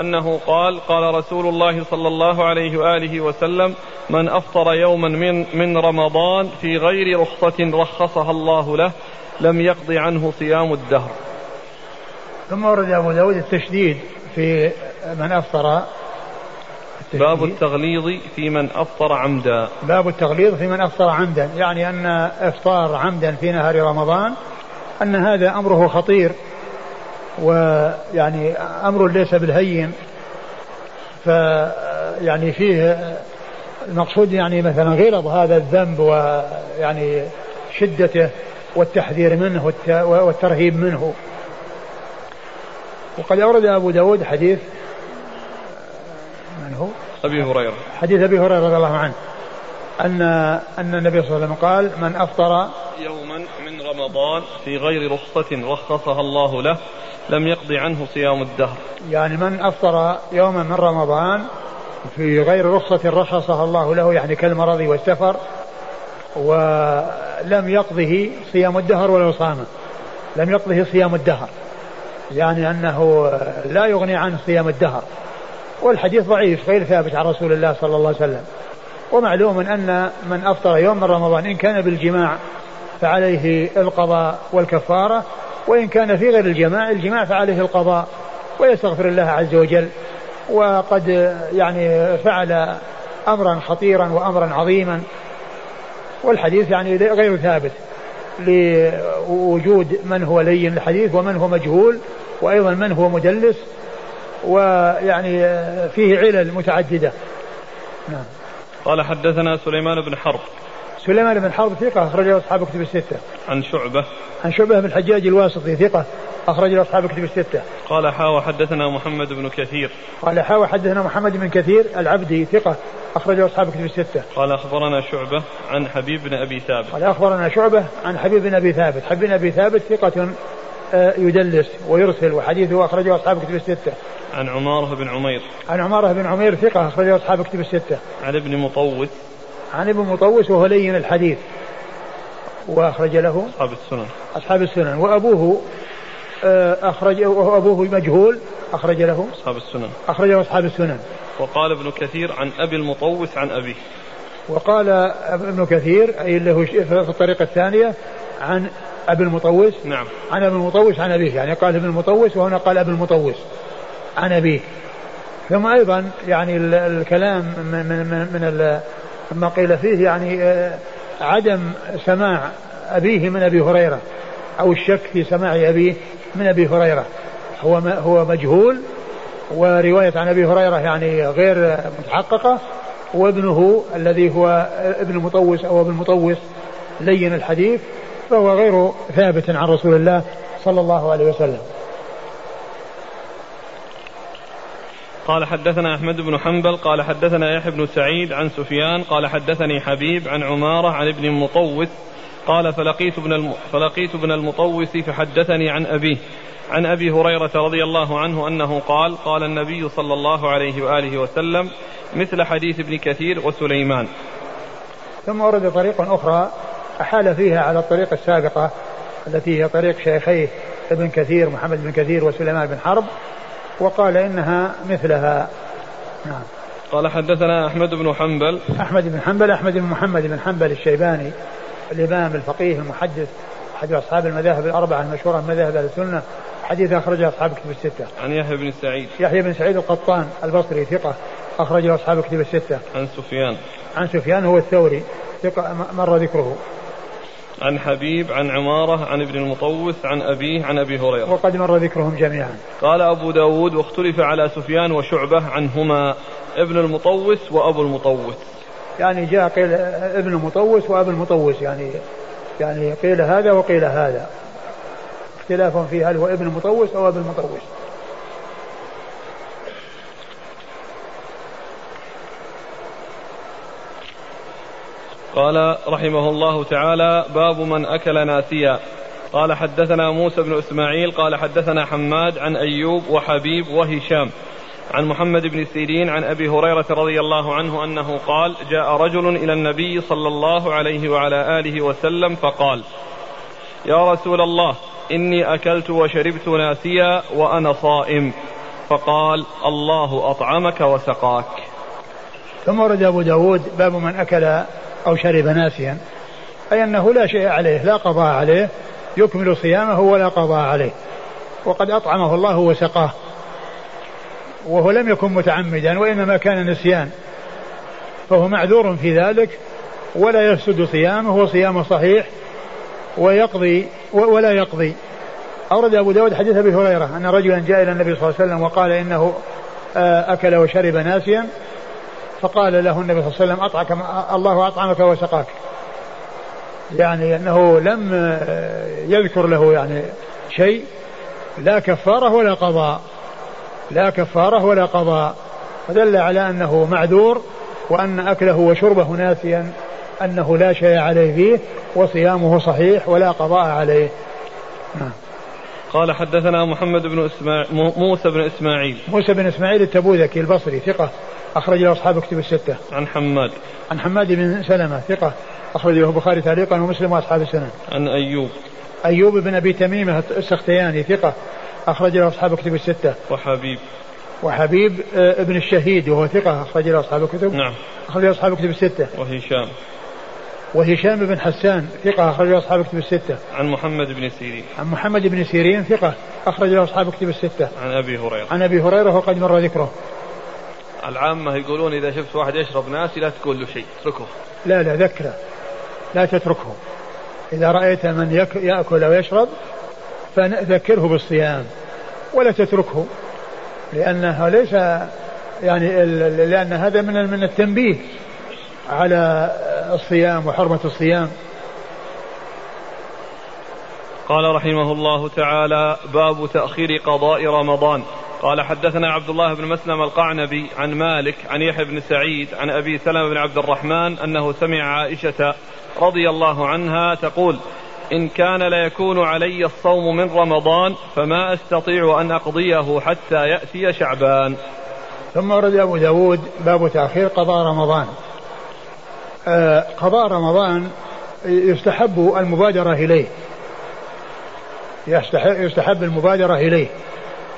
S1: أنه قال قال رسول الله صلى الله عليه وآله وسلم من أفطر يوما من, من رمضان في غير رخصة رخصها الله له لم يقض عنه صيام الدهر.
S2: ثم ورد أبو داود التشديد في من أفطر
S1: باب التغليظ في من أفطر عمدا.
S2: باب التغليظ في من أفطر عمدا يعني أن إفطار عمدا في نهار رمضان أن هذا أمره خطير ويعني أمر ليس بالهين ف يعني فيه المقصود يعني مثلا غلظ هذا الذنب ويعني شدته والتحذير منه والترهيب منه. وقد أورد أبو داود حديث من هو؟
S1: أبي هريرة.
S2: حديث أبي هريرة رضي الله عنه أن أن النبي صلى الله عليه وسلم قال من أفطر
S1: يوما من رمضان في غير رخصة رخصها الله له لم يقض عنه صيام الدهر.
S2: يعني من أفطر يوما من رمضان في غير رخصة رخصها الله له يعني كالمرض والسفر ولم يقضه صيام الدهر ولو صام لم يقضه صيام الدهر. يعني أنه لا يغني عنه صيام الدهر. والحديث ضعيف غير ثابت عن رسول الله صلى الله عليه وسلم. ومعلوم أن من أفطر يوم من رمضان إن كان بالجماع فعليه القضاء والكفارة وإن كان في غير الجماع الجماع فعليه القضاء. ويستغفر الله عز وجل. وقد يعني فعل أمرا خطيرا وأمرا عظيما. والحديث يعني غير ثابت. لوجود من هو لين الحديث ومن هو مجهول وأيضا من هو مدلس ويعني فيه علل متعددة.
S1: نعم. قال حدثنا سليمان بن حرب.
S2: سليمان بن حرب ثقة أخرجه أصحاب كتب الستة.
S1: عن شعبة.
S2: عن شعبة بن الحجاج الواسطي ثقة أخرجه أصحاب كتب الستة.
S1: قال حا حدثنا محمد بن كثير.
S2: قال حا حدثنا محمد بن كثير العبدي ثقة أخرجه أصحاب كتب الستة.
S1: قال أخبرنا شعبة عن حبيب بن أبي ثابت.
S2: قال أخبرنا شعبة عن حبيب بن أبي ثابت، حبيب بن أبي ثابت ثقة آه، يدلس ويرسل وحديثه أخرجه أصحاب كتب الستة.
S1: عن عمارة بن عمير.
S2: عن عمارة بن عمير ثقة أخرجه أصحاب كتب الستة.
S1: عن ابن مطوس.
S2: عن ابن مطوس وهو لين الحديث. وأخرج له
S1: أصحاب السنن.
S2: أصحاب السنن. وأبوه آه، أخرج أبوه مجهول. أخرج له
S1: أصحاب السنن.
S2: أخرجه أصحاب السنن.
S1: وقال ابن كثير عن أبي المطوس عن أبيه.
S2: وقال ابن كثير أي له في الطريقة الثانية عن أبي المطوس.
S1: نعم.
S2: عن أبي المطوس عن أبيه. يعني قال ابن المطوس وهنا قال أبي المطوس عن أبيه. ثم أيضا يعني الكلام من من من ما قيل فيه يعني آه، عدم سماع أبيه من أبي هريرة أو الشك في سماع أبيه من أبي هريرة. هو هو مجهول ورواية عن أبي هريرة يعني غير متحققة. وابنه الذي هو ابن مطوس أو ابن مطوس لين الحديث فهو غير ثابت عن رسول الله صلى الله عليه وسلم.
S1: قال حدثنا أحمد بن حنبل قال حدثنا يحيى بن سعيد عن سفيان قال حدثني حبيب عن عمارة عن ابن مطوس قال فلقيت ابن. فلقيت ابن المطوس فحدثني عن أبيه عن أبي هريرة رضي الله عنه أنه قال قال النبي صلى الله عليه وآله وسلم مثل حديث ابن كثير وسليمان
S2: ثم ورد طريق أخرى أحال فيها على الطريق السابقة التي هي طريق شيخيه ابن كثير محمد بن كثير وسليمان بن حرب وقال إنها مثلها
S1: نعم قال حدثنا أحمد بن حنبل
S2: أحمد بن حنبل أحمد بن محمد بن حنبل الشيباني الإمام الفقيه المحدث أحد أصحاب المذاهب الأربعة المشهورة من مذاهب أهل السنة حديث أخرجه أصحاب كتب الستة.
S1: عن يحيى بن سعيد.
S2: يحيى بن سعيد القطان البصري ثقة أخرجه أصحاب كتب الستة.
S1: عن سفيان.
S2: عن سفيان هو الثوري ثقة مر ذكره.
S1: عن حبيب عن عمارة عن ابن المطوس عن أبيه عن أبي هريرة.
S2: وقد مر ذكرهم جميعا.
S1: قال أبو داود واختلف على سفيان وشعبة عنهما ابن المطوس وأبو المطوس.
S2: يعني جاء قيل ابن المطوس وأبو المطوس يعني يعني قيل هذا وقيل هذا. اختلاف في هل هو ابن المطوس أو أبو المطوس.
S1: قال رحمه الله تعالى باب من أكل ناسيا. قال حدثنا موسى بن إسماعيل قال حدثنا حماد عن أيوب وحبيب وهشام. عن محمد بن سيرين عن أبي هريرة رضي الله عنه أنه قال جاء رجل إلى النبي صلى الله عليه وعلى آله وسلم فقال يا رسول الله إني أكلت وشربت ناسيا وأنا صائم. فقال الله أطعمك وسقاك.
S2: ثم ورد أبو داود باب من أكل أو شرب ناسيا أي أنه لا شيء عليه لا قضاء عليه يكمل صيامه ولا قضاء عليه. وقد أطعمه الله وسقاه وهو لم يكن متعمدا وإنما كان نسيان. فهو معذور في ذلك ولا يفسد صيامه وصيامه صحيح ويقضي ولا يقضي. أورد أبو داود حديث أبي هريرة أن رجلا جاء إلى النبي صلى الله عليه وسلم وقال إنه آه، أكل وشرب ناسيا فقال له النبي صلى الله عليه وسلم أطعك الله أطعمك وسقاك يعني أنه لم يذكر له يعني شيء لا كفارة ولا قضاء. لا كفارة ولا قضاء. فدل على أنه معذور وأن أكله وشربه ناسيا أنه لا شيء عليه فيه وصيامه صحيح ولا قضاء عليه.
S1: نعم. قال حدثنا محمد بن إسماعيل موسى بن إسماعيل.
S2: موسى بن إسماعيل التبوذكي البصري ثقة. أخرج له أصحاب كتب الستة.
S1: عن حماد.
S2: عن حماد بن سلمة ثقة أخرج له البخاري تعليقا ومسلم وأصحاب السنن.
S1: عن أيوب.
S2: أيوب بن أبي تميمة السختياني ثقة أخرج له أصحاب كتب الستة.
S1: وحبيب.
S2: وحبيب آه، ابن الشهيد وهو ثقة أخرج له أصحاب الكتب.
S1: نعم.
S2: أخرج له أصحاب الكتب الستة.
S1: وهشام.
S2: وهشام بن حسان ثقة أخرج له أصحاب الكتب الستة.
S1: عن محمد بن سيرين.
S2: عن محمد بن سيرين ثقة أخرج له أصحاب الكتب الستة.
S1: عن أبي هريرة.
S2: عن أبي هريرة وقد مر ذكره.
S1: العامة يقولون إذا شفت واحد يشرب ناسي لا تقول له شيء اتركه.
S2: لا لا ذكره. لا تتركه. إذا رأيت من يأكل أو يشرب فذكره بالصيام ولا تتركه. لأنه ليس يعني لأن هذا من من التنبيه على الصيام وحرمة الصيام.
S1: قال رحمه الله تعالى باب تأخير قضاء رمضان. قال حدثنا عبد الله بن مسلم القعنبي عن مالك عن يحيى بن سعيد عن أبي سلمة بن عبد الرحمن أنه سمع عائشة رضي الله عنها تقول إن كان ليكون علي الصوم من رمضان فما أستطيع أن أقضيه حتى يأتي شعبان.
S2: ثم ورد أبو داود باب تأخير قضاء رمضان. آه قضاء رمضان يستحب المبادرة إليه. يستحب المبادرة إليه.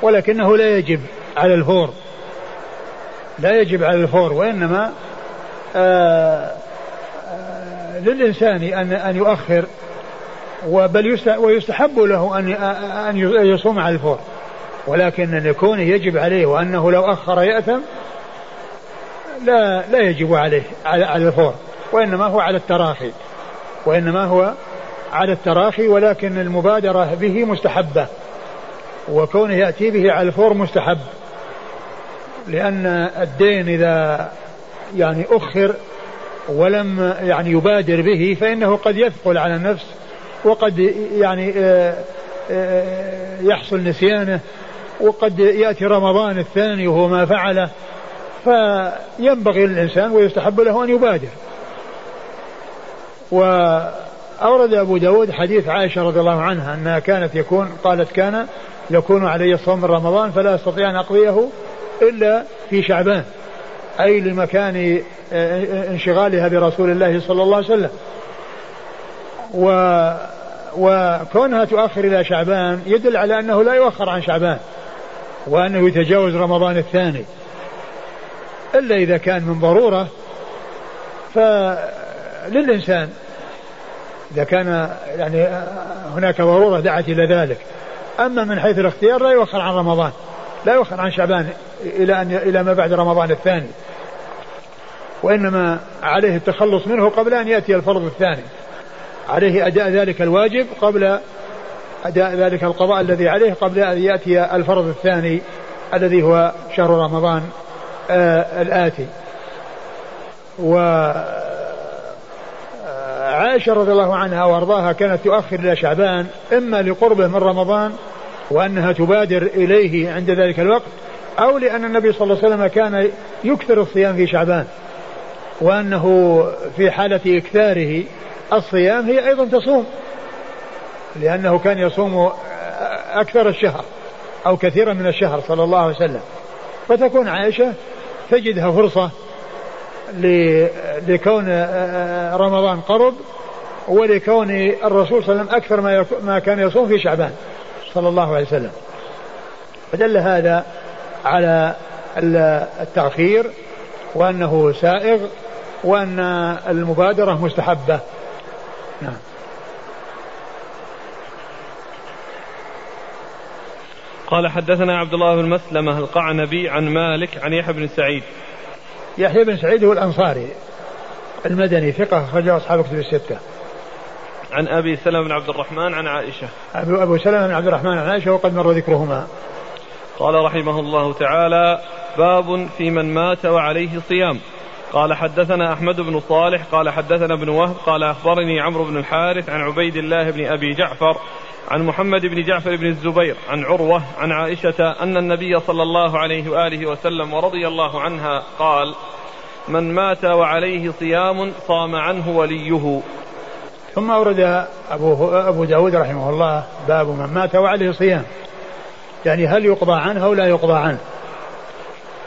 S2: ولكنه لا يجب على الفور. لا يجب على الفور وإنما آه آه للإنسان أن أن يؤخر وبل ويستحب له أن أن يصوم على الفور. ولكن أن يكون يجب عليه وأنه لو أخر يأثم لا لا يجب عليه على على الفور. وإنما هو على التراخي. وإنما هو على التراخي ولكن المبادرة به مستحبة. وكونه يأتي به على الفور مستحب. لأن الدين إذا يعني أخر ولم يعني يبادر به فإنه قد يثقل على النفس وقد يعني آه، آه، يحصل نسيانه وقد يأتي رمضان الثاني وهو ما فعله. فينبغي للإنسان ويستحب له أن يبادر. وأورد أبو داود حديث عائشة رضي الله عنها أنها كانت يكون قالت كان يكون علي من رمضان فلا أستطيع أن أقضيه إلا في شعبان أي لمكان آه، انشغالها برسول الله صلى الله عليه وسلم. و وكونها تؤخر إلى شعبان يدل على أنه لا يؤخر عن شعبان وأنه يتجاوز رمضان الثاني. إلا إذا كان من ضرورة فللإنسان إذا كان يعني هناك ضرورة دعت إلى ذلك. أما من حيث الاختيار لا يؤخر عن رمضان لا يؤخر عن شعبان إلى أن إلى ما بعد رمضان الثاني. وإنما عليه التخلص منه قبل أن يأتي الفرض الثاني. عليه أداء ذلك الواجب قبل أداء ذلك القضاء الذي عليه قبل أن يأتي الفرض الثاني الذي هو شهر رمضان آه الآتي. و عائشة رضي الله عنها وأرضاها كانت تؤخر إلى شعبان إما لقربه من رمضان وأنها تبادر إليه عند ذلك الوقت أو لأن النبي صلى الله عليه وسلم كان يكثر الصيام في شعبان وأنه في حالة إكثاره الصيام هي أيضا تصوم لأنه كان يصوم أكثر الشهر أو كثيرا من الشهر صلى الله عليه وسلم. فتكون عائشة تجدها فرصة لكون رمضان قرب ولكون الرسول صلى الله عليه وسلم أكثر ما, ما كان يصوم في شعبان صلى الله عليه وسلم. فدل هذا على التأخير وأنه سائغ وأن المبادرة مستحبة. نعم.
S1: قال حدثنا عبد الله بن مسلمة القعنبي عن مالك عن يحيى بن سعيد.
S2: يحيى بن سعيد هو الأنصاري المدني ثقة أخرجه أصحاب كتب الستة.
S1: عن أبي سلمة بن عبد الرحمن عن عائشة.
S2: أبو, أبو سلمة بن عبد الرحمن عن عائشة وقد مر ذكرهما.
S1: قال رحمه الله تعالى باب في من مات وعليه صيام. قال حدثنا أحمد بن صالح قال حدثنا ابن وهب قال أخبرني عمرو بن الحارث عن عبيد الله بن أبي جعفر عن محمد بن جعفر بن الزبير عن عروة عن عائشة أن النبي صلى الله عليه وآله وسلم ورضي الله عنها قال من مات وعليه صيام صام عنه وليه.
S2: ثم أورد أبو, أبو داود رحمه الله باب من مات وعليه صيام. يعني هل يقضى عنه أو لا يقضى عنه؟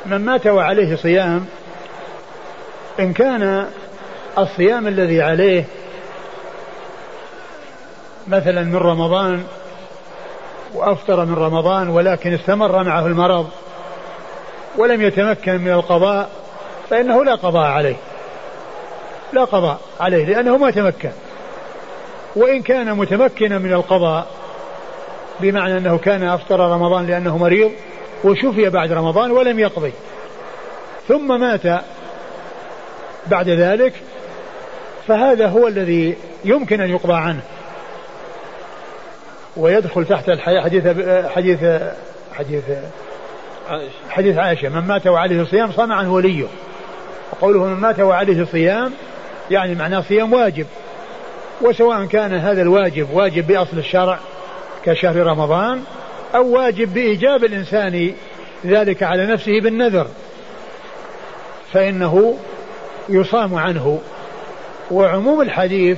S2: من مات وعليه صيام إن كان الصيام الذي عليه مثلا من رمضان وأفطر من رمضان ولكن استمر معه المرض ولم يتمكن من القضاء فإنه لا قضاء عليه. لا قضاء عليه لأنه ما تمكن. وإن كان متمكنا من القضاء بمعنى أنه كان أفطر رمضان لأنه مريض وشفي بعد رمضان ولم يقضي. ثم مات بعد ذلك فهذا هو الذي يمكن أن يقضى عنه. ويدخل تحت الحديث حديث حديث عائشة حديث عائشة. من مات وعليه صيام صام عنه وليه. وقوله من مات وعليه صيام يعني معناه صيام واجب. وسواء كان هذا الواجب واجب بأصل الشرع كشهر رمضان أو واجب بإيجاب الإنسان ذلك على نفسه بالنذر فإنه يصام عنه. وعموم الحديث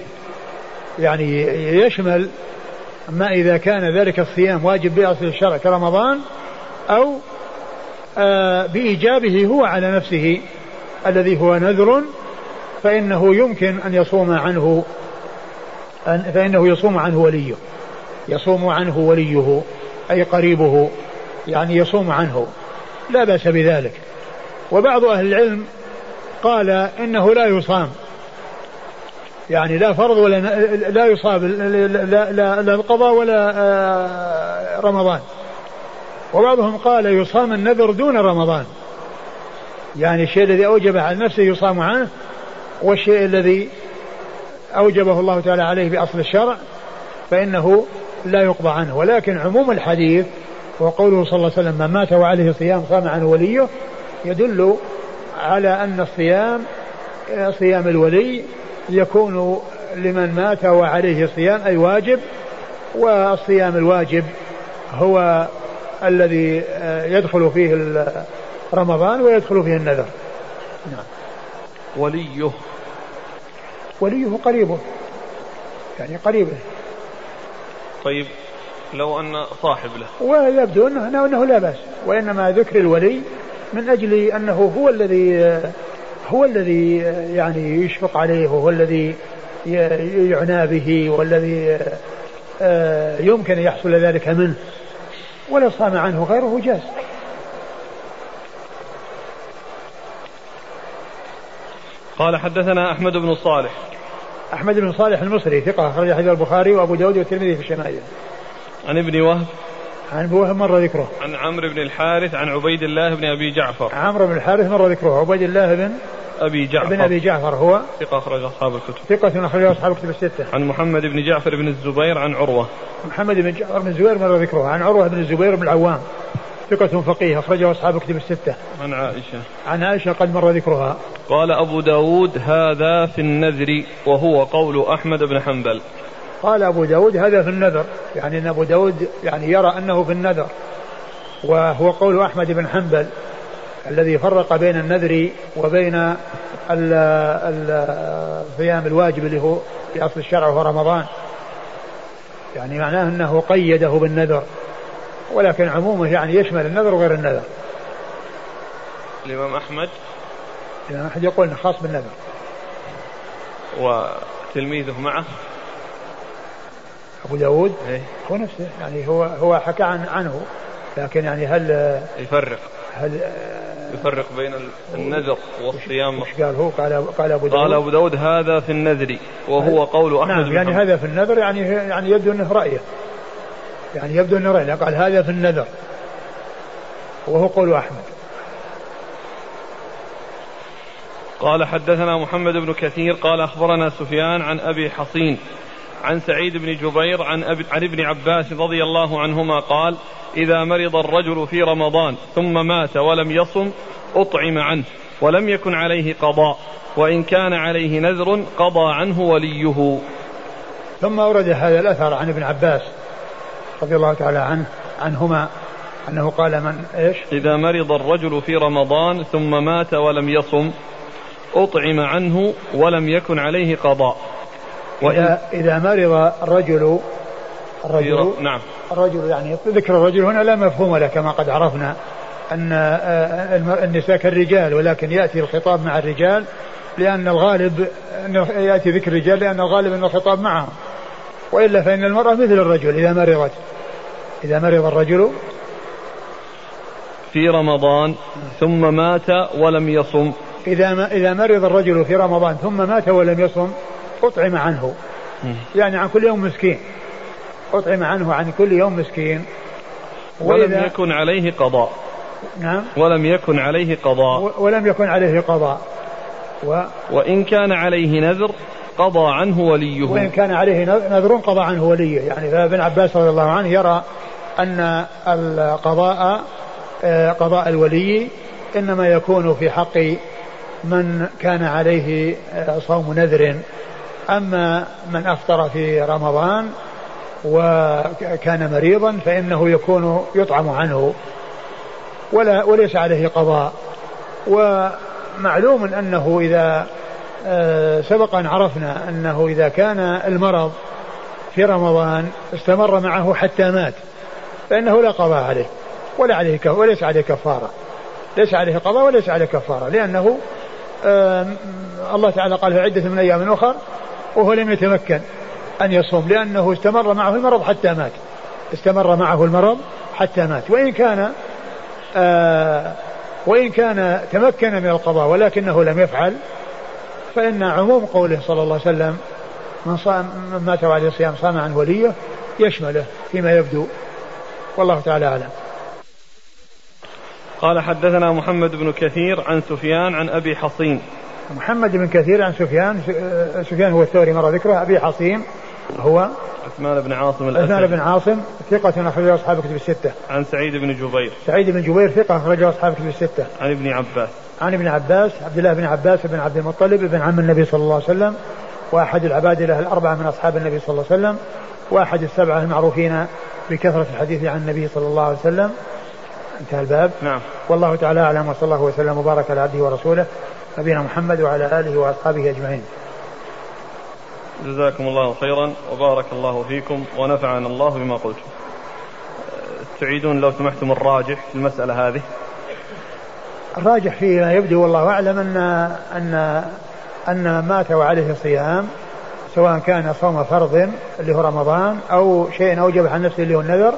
S2: يعني يشمل ما إذا كان ذلك الصيام واجب بأصل الشرع كرمضان أو آه بإيجابه هو على نفسه الذي هو نذر فإنه يمكن أن يصوم عنه أن فإنه يصوم عنه وليه. يصوم عنه وليه أي قريبه يعني يصوم عنه. لا بأس بذلك. وبعض أهل العلم قال إنه لا يصام. يعني لا فرض ولا لا يصاب لا, لا, لا القضاء ولا آه، رمضان. وبعضهم قال يصام النذر دون رمضان. يعني الشيء الذي أوجبه على نفسه يصام عنه والشيء الذي أوجبه الله تعالى عليه بأصل الشرع فإنه لا يقضى عنه. ولكن عموم الحديث وقوله صلى الله عليه وسلم من مات وعليه صيام صام عنه وليه يدل على أن الصيام صيام الولي يكون لمن مات وعليه صيام أي واجب والصيام الواجب هو الذي يدخل فيه رمضان ويدخل فيه النذر.
S1: نعم. وليه؟
S2: وليه قريبه يعني قريبه
S1: طيب لو أن صاحب له.
S2: ويبدو أنه, أنه لا بأس وإنما ذكر الولي من أجل أنه هو الذي هو الذي يعني يشفق عليه وهو الذي يعنى به والذي آه، يمكن أن يحصل ذلك منه. ولو صام عنه غيره جاز.
S1: قال حدثنا أحمد بن صالح.
S2: أحمد بن صالح المصري ثقة أخرج حديث البخاري وأبو داود والترمذي في الشمائل.
S1: عن ابن وهب
S2: عن ابن وهب مر ذكره.
S1: عن عمرو بن الحارث عن عبيد الله بن أبي جعفر.
S2: عمرو بن الحارث مر ذكره. عبيد الله بن
S1: أبي جعفر.
S2: بن أبي جعفر هو
S1: ثقة أخرج أصحاب الكتب.
S2: ثقة أخرج أصحاب الكتب الستة.
S1: عن محمد بن جعفر بن الزبير عن عروة.
S2: محمد بن جعفر بن الزبير مر ذكره. عن عروة بن الزبير بن العوام. ثقة فقيه أخرجه أصحاب الكتب الستة.
S1: عن عائشة.
S2: عن عائشة قد مر ذكرها.
S1: قال أبو داود هذا في النذر وهو قول أحمد بن حنبل.
S2: قال أبو داود هذا في النذر يعني أن أبو داود يعني يرى أنه في النذر. وهو قول أحمد بن حنبل الذي فرق بين النذر وبين الصيام الواجب اللي هو في أصل الشرع وهو رمضان. يعني معناه أنه قيده بالنذر ولكن عمومه يعني يشمل النذر وغير النذر.
S1: الإمام أحمد؟
S2: الإمام أحمد يقول أنه خاص بالنذر.
S1: وتلميذه معه؟
S2: أبو داود.
S1: إيه؟
S2: هو نفسه يعني هو هو حكى عن عنه لكن يعني هل
S1: يفرق.
S2: هل
S1: يفرق بين النذر والصيام.
S2: وش قال هو؟ قال قال أبو داود.
S1: قال أبو داود هذا في النذر وهو قول أحمد
S2: نعم يعني هذا في النذر يعني يعني يبدو أنه رأيه. يعني يبدو أنه رأيه قال هذا في النذر وهو قول أحمد.
S1: قال حدثنا محمد بن كثير قال أخبرنا سفيان عن أبي حصين عن سعيد بن جبير عن, أب... عن ابن عباس رضي الله عنهما قال إذا مرض الرجل في رمضان ثم مات ولم يصم أطعم عنه ولم يكن عليه قضاء وإن كان عليه نذر قضى عنه وليه.
S2: ثم أورد هذا الأثر عن ابن عباس رضي الله تعالى عنه عنهما أنه قال من إيش؟
S1: إذا مرض الرجل في رمضان ثم مات ولم يصم أطعم عنه ولم يكن عليه قضاء.
S2: وإذا إذا مرض الرجل الرجل
S1: نعم.
S2: الرجل يعني ذكر الرجل هنا لا مفهوم له كما قد عرفنا أن آه، النساء كالرجال ولكن يأتي الخطاب مع الرجال لأن الغالب أنه يأتي ذكر الرجال لأن الغالب أن الخطاب معهم. وإلا فإن المرأة مثل الرجل إذا مرضت. إذا مرض الرجل
S1: في رمضان ثم مات ولم يصم.
S2: إذا إذا مرض الرجل في رمضان ثم مات ولم يصم أطعم عنه. يعني عن كل يوم مسكين. أطعم عنه عن كل يوم مسكين.
S1: ولم يكن عليه قضاء.
S2: نعم.
S1: ولم يكن عليه قضاء.
S2: ولم يكن عليه قضاء.
S1: و وإن كان عليه نذر قضى عنه وليه.
S2: وإن كان عليه نذر قضى عنه وليه. يعني فابن عباس رضي الله عنه يرى أن القضاء آه، قضاء الولي إنما يكون في حق من كان عليه آه، صوم نذر. أما من أفطر في رمضان وكان مريضا فإنه يكون يطعم عنه ولا وليس عليه قضاء. ومعلوم أنه إذا آه، سبق أن عرفنا أنه إذا كان المرض في رمضان استمر معه حتى مات فإنه لا قضاء عليه ولا عليه وليس عليه كفارة. ليس عليه قضاء وليس عليه كفارة لأنه الله تعالى قال في عدة من أيام أخر وهو لم يتمكن أن يصوم لأنه استمر معه المرض حتى مات. استمر معه المرض حتى مات. وإن كان آه وإن كان تمكن من القضاء ولكنه لم يفعل فإن عموم قوله صلى الله عليه وسلم من صام من مات عليه الصيام صام عن وليه يشمله فيما يبدو. والله تعالى أعلم.
S1: قال حدثنا محمد بن كثير عن سفيان عن أبي حصين
S2: محمد بن كثير عن سفيان سفيان هو الثوري مر ذكره أبي حصين هو
S1: عثمان بن عاصم
S2: الأسدي عثمان بن عاصم ثقة أخرجه أصحاب الكتب الستة.
S1: عن سعيد بن جبير.
S2: سعيد بن جبير ثقة أخرجه أصحاب الكتب الستة.
S1: عن ابن عباس.
S2: عن ابن عباس عبد الله بن عباس بن عبد المطلب بن عم النبي صلى الله عليه وسلم وأحد العبادلة الأربعة من أصحاب النبي صلى الله عليه وسلم وأحد السبعة المعروفين بكثرة الحديث عن النبي صلى الله عليه وسلم انتهى الباب.
S1: نعم.
S2: والله تعالى أعلم وصلى الله وسلم وبارك على عبده ورسوله نبينا محمد وعلى آله وأصحابه أجمعين.
S1: جزاكم الله خيرا وبارك الله فيكم ونفعنا الله بما قلتم. تعيدون لو سمحتم الراجح في المسألة هذه؟
S2: الراجح فيما يبدو والله أعلم أن أن أن مات وعليه صيام سواء كان صوم فرض اللي هو رمضان أو شيء أوجب عن نفسه اللي هو النذر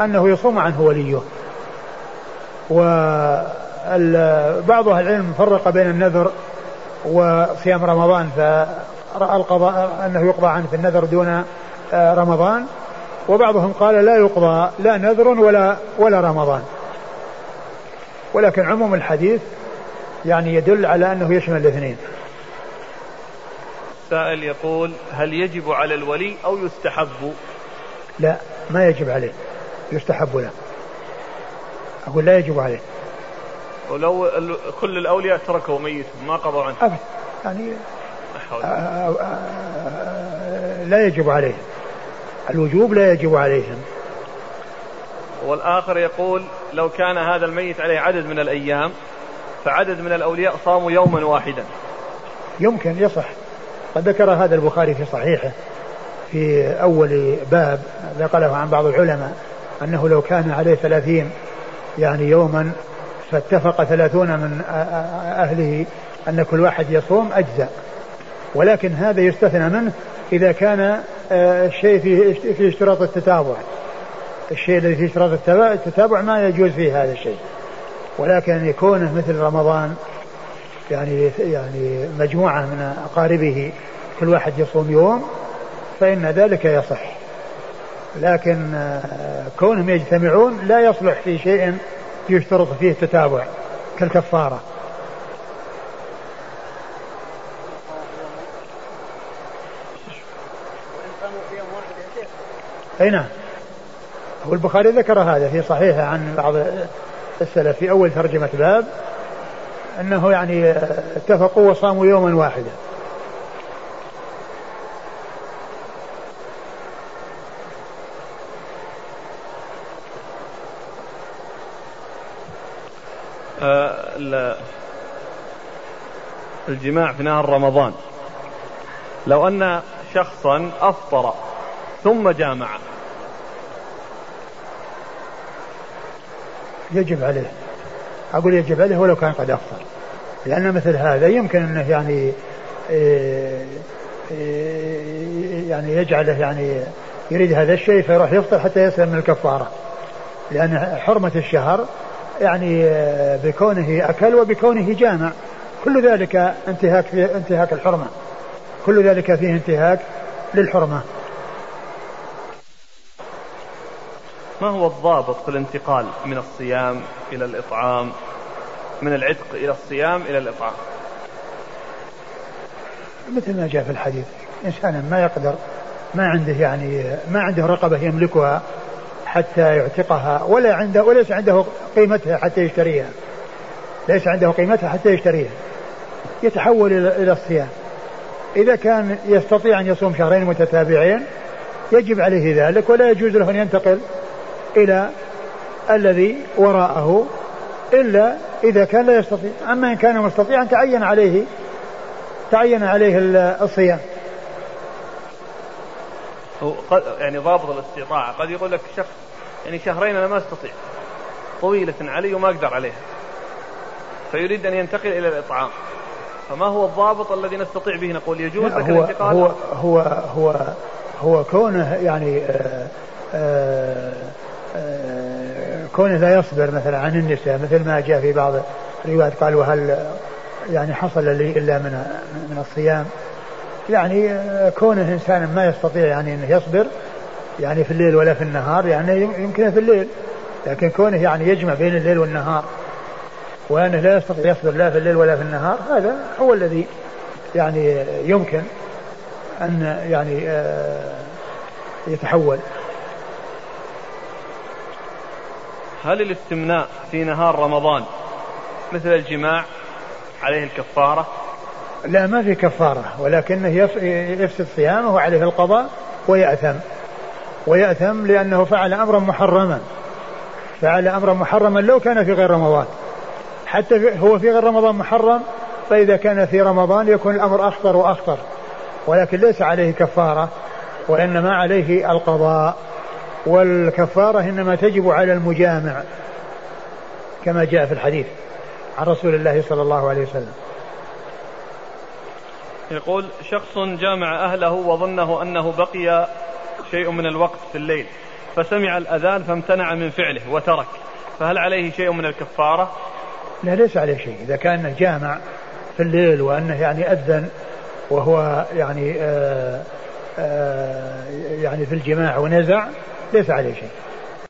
S2: أنه يصوم عنه وليه. وبعض أهل العلم فرق بين النذر وصيام رمضان فرأى القضاء أنه يقضى عنه في النذر دون آه، رمضان. وبعضهم قال لا يقضى لا نذر ولا ولا رمضان. ولكن عموم الحديث يعني يدل على أنه يشمل الاثنين.
S1: سائل يقول هل يجب على الولي أو يستحب؟
S2: لا ما يجب عليه. يستحب له. أقول لا يجب عليه.
S1: ولو كل الأولياء تركوا ميت ما قضوا عنه
S2: أبدا. يعني آه، آه، آه، لا يجب عليهم. الوجوب لا يجب عليهم.
S1: والآخر يقول لو كان هذا الميت عليه عدد من الأيام فعدد من الأولياء صاموا يوما واحدا.
S2: يمكن يصح. قد ذكر هذا البخاري في صحيحه في أول باب نقله عن بعض العلماء أنه لو كان عليه ثلاثين يعني يوما فاتفق ثلاثون من أهله أن كل واحد يصوم أجزاء. ولكن هذا يستثنى منه إذا كان الشيء فيه في اشتراط التتابع. الشيء الذي فيه اشتراط التتابع ما يجوز فيه هذا الشيء. ولكن يكونه مثل رمضان يعني يعني مجموعة من أقاربه كل واحد يصوم يوم فإن ذلك يصح. لكن آه، كونهم يجتمعون لا يصلح في شيء يشترط فيه التتابع كالكفارة. أي نعم. والبخاري ذكر هذا في صحيحه عن بعض السلف في أول ترجمة باب أنه يعني اتفقوا وصاموا يوما واحدا.
S1: الجماع في نهار رمضان. لو أن شخصا أفطر ثم جامع.
S2: يجب عليه. أقول يجب عليه ولو كان قد أفطر. لأن مثل هذا يمكن أنه يعني إيه، إيه، يعني يجعله يعني يريد هذا الشيء فيروح يفطر حتى يسلم من الكفارة. لأن حرمة الشهر يعني آه، بكونه أكل وبكونه جامع. كل ذلك انتهاك في انتهاك الحرمة. كل ذلك فيه انتهاك للحرمة.
S1: ما هو الضابط في الانتقال من الصيام إلى الإطعام؟ من العتق إلى الصيام إلى الإطعام.
S2: مثل ما جاء في الحديث إنسانا ما يقدر ما عنده يعني ما عنده رقبة يملكها حتى يعتقها ولا عنده وليس عنده قيمتها حتى يشتريها. ليس عنده قيمتها حتى يشتريها. يتحول إلى الصيام. إذا كان يستطيع أن يصوم شهرين متتابعين يجب عليه ذلك ولا يجوز له أن ينتقل إلى الذي وراءه إلا إذا كان لا يستطيع. أما إن كان مستطيعا تعين عليه تعين عليه الصيام.
S1: يعني ضابط الاستطاعة. قد يقول لك شخص يعني شهرين أنا ما أستطيع. طويلة علي وما أقدر عليها. فيريد أن ينتقل إلى الإطعام. فما هو الضابط الذي نستطيع به؟ نقول يجوز لك
S2: هو الانتقال هو هو هو هو كونه يعني آآ آه، آآ آه، آه، كونه لا يصبر مثلا عن النساء مثل ما جاء في بعض الروايات قال وهل يعني حصل لي إلا من من الصيام؟ يعني كونه انسانا ما يستطيع يعني إنه يصبر يعني في الليل ولا في النهار يعني يمكن في الليل لكن كونه يعني يجمع بين الليل والنهار وأنه لا يستطيع يصبر لا في الليل ولا في النهار هذا هو الذي يعني يمكن أن يعني آه، يتحول.
S1: هل الاستمناء في نهار رمضان مثل الجماع عليه الكفارة؟
S2: لا ما في كفارة ولكنه يفسد صيامه وعليه القضاء ويأثم. ويأثم لأنه فعل أمرا محرما. فعل أمرا محرما لو كان في غير رمضان. حتى هو في غير رمضان محرم فإذا كان في رمضان يكون الأمر أخطر وأخطر. ولكن ليس عليه كفارة وإنما عليه القضاء. والكفارة إنما تجب على المجامع كما جاء في الحديث عن رسول الله صلى الله عليه وسلم.
S1: يقول شخص جامع أهله وظنه أنه بقي شيء من الوقت في الليل فسمع الأذان فامتنع من فعله وترك فهل عليه شيء من الكفارة؟
S2: لا ليس عليه شيء. إذا كان جامع في الليل وأنه يعني أذن وهو يعني آآ آه، آآ آه، يعني في الجماع ونزع ليس عليه شيء.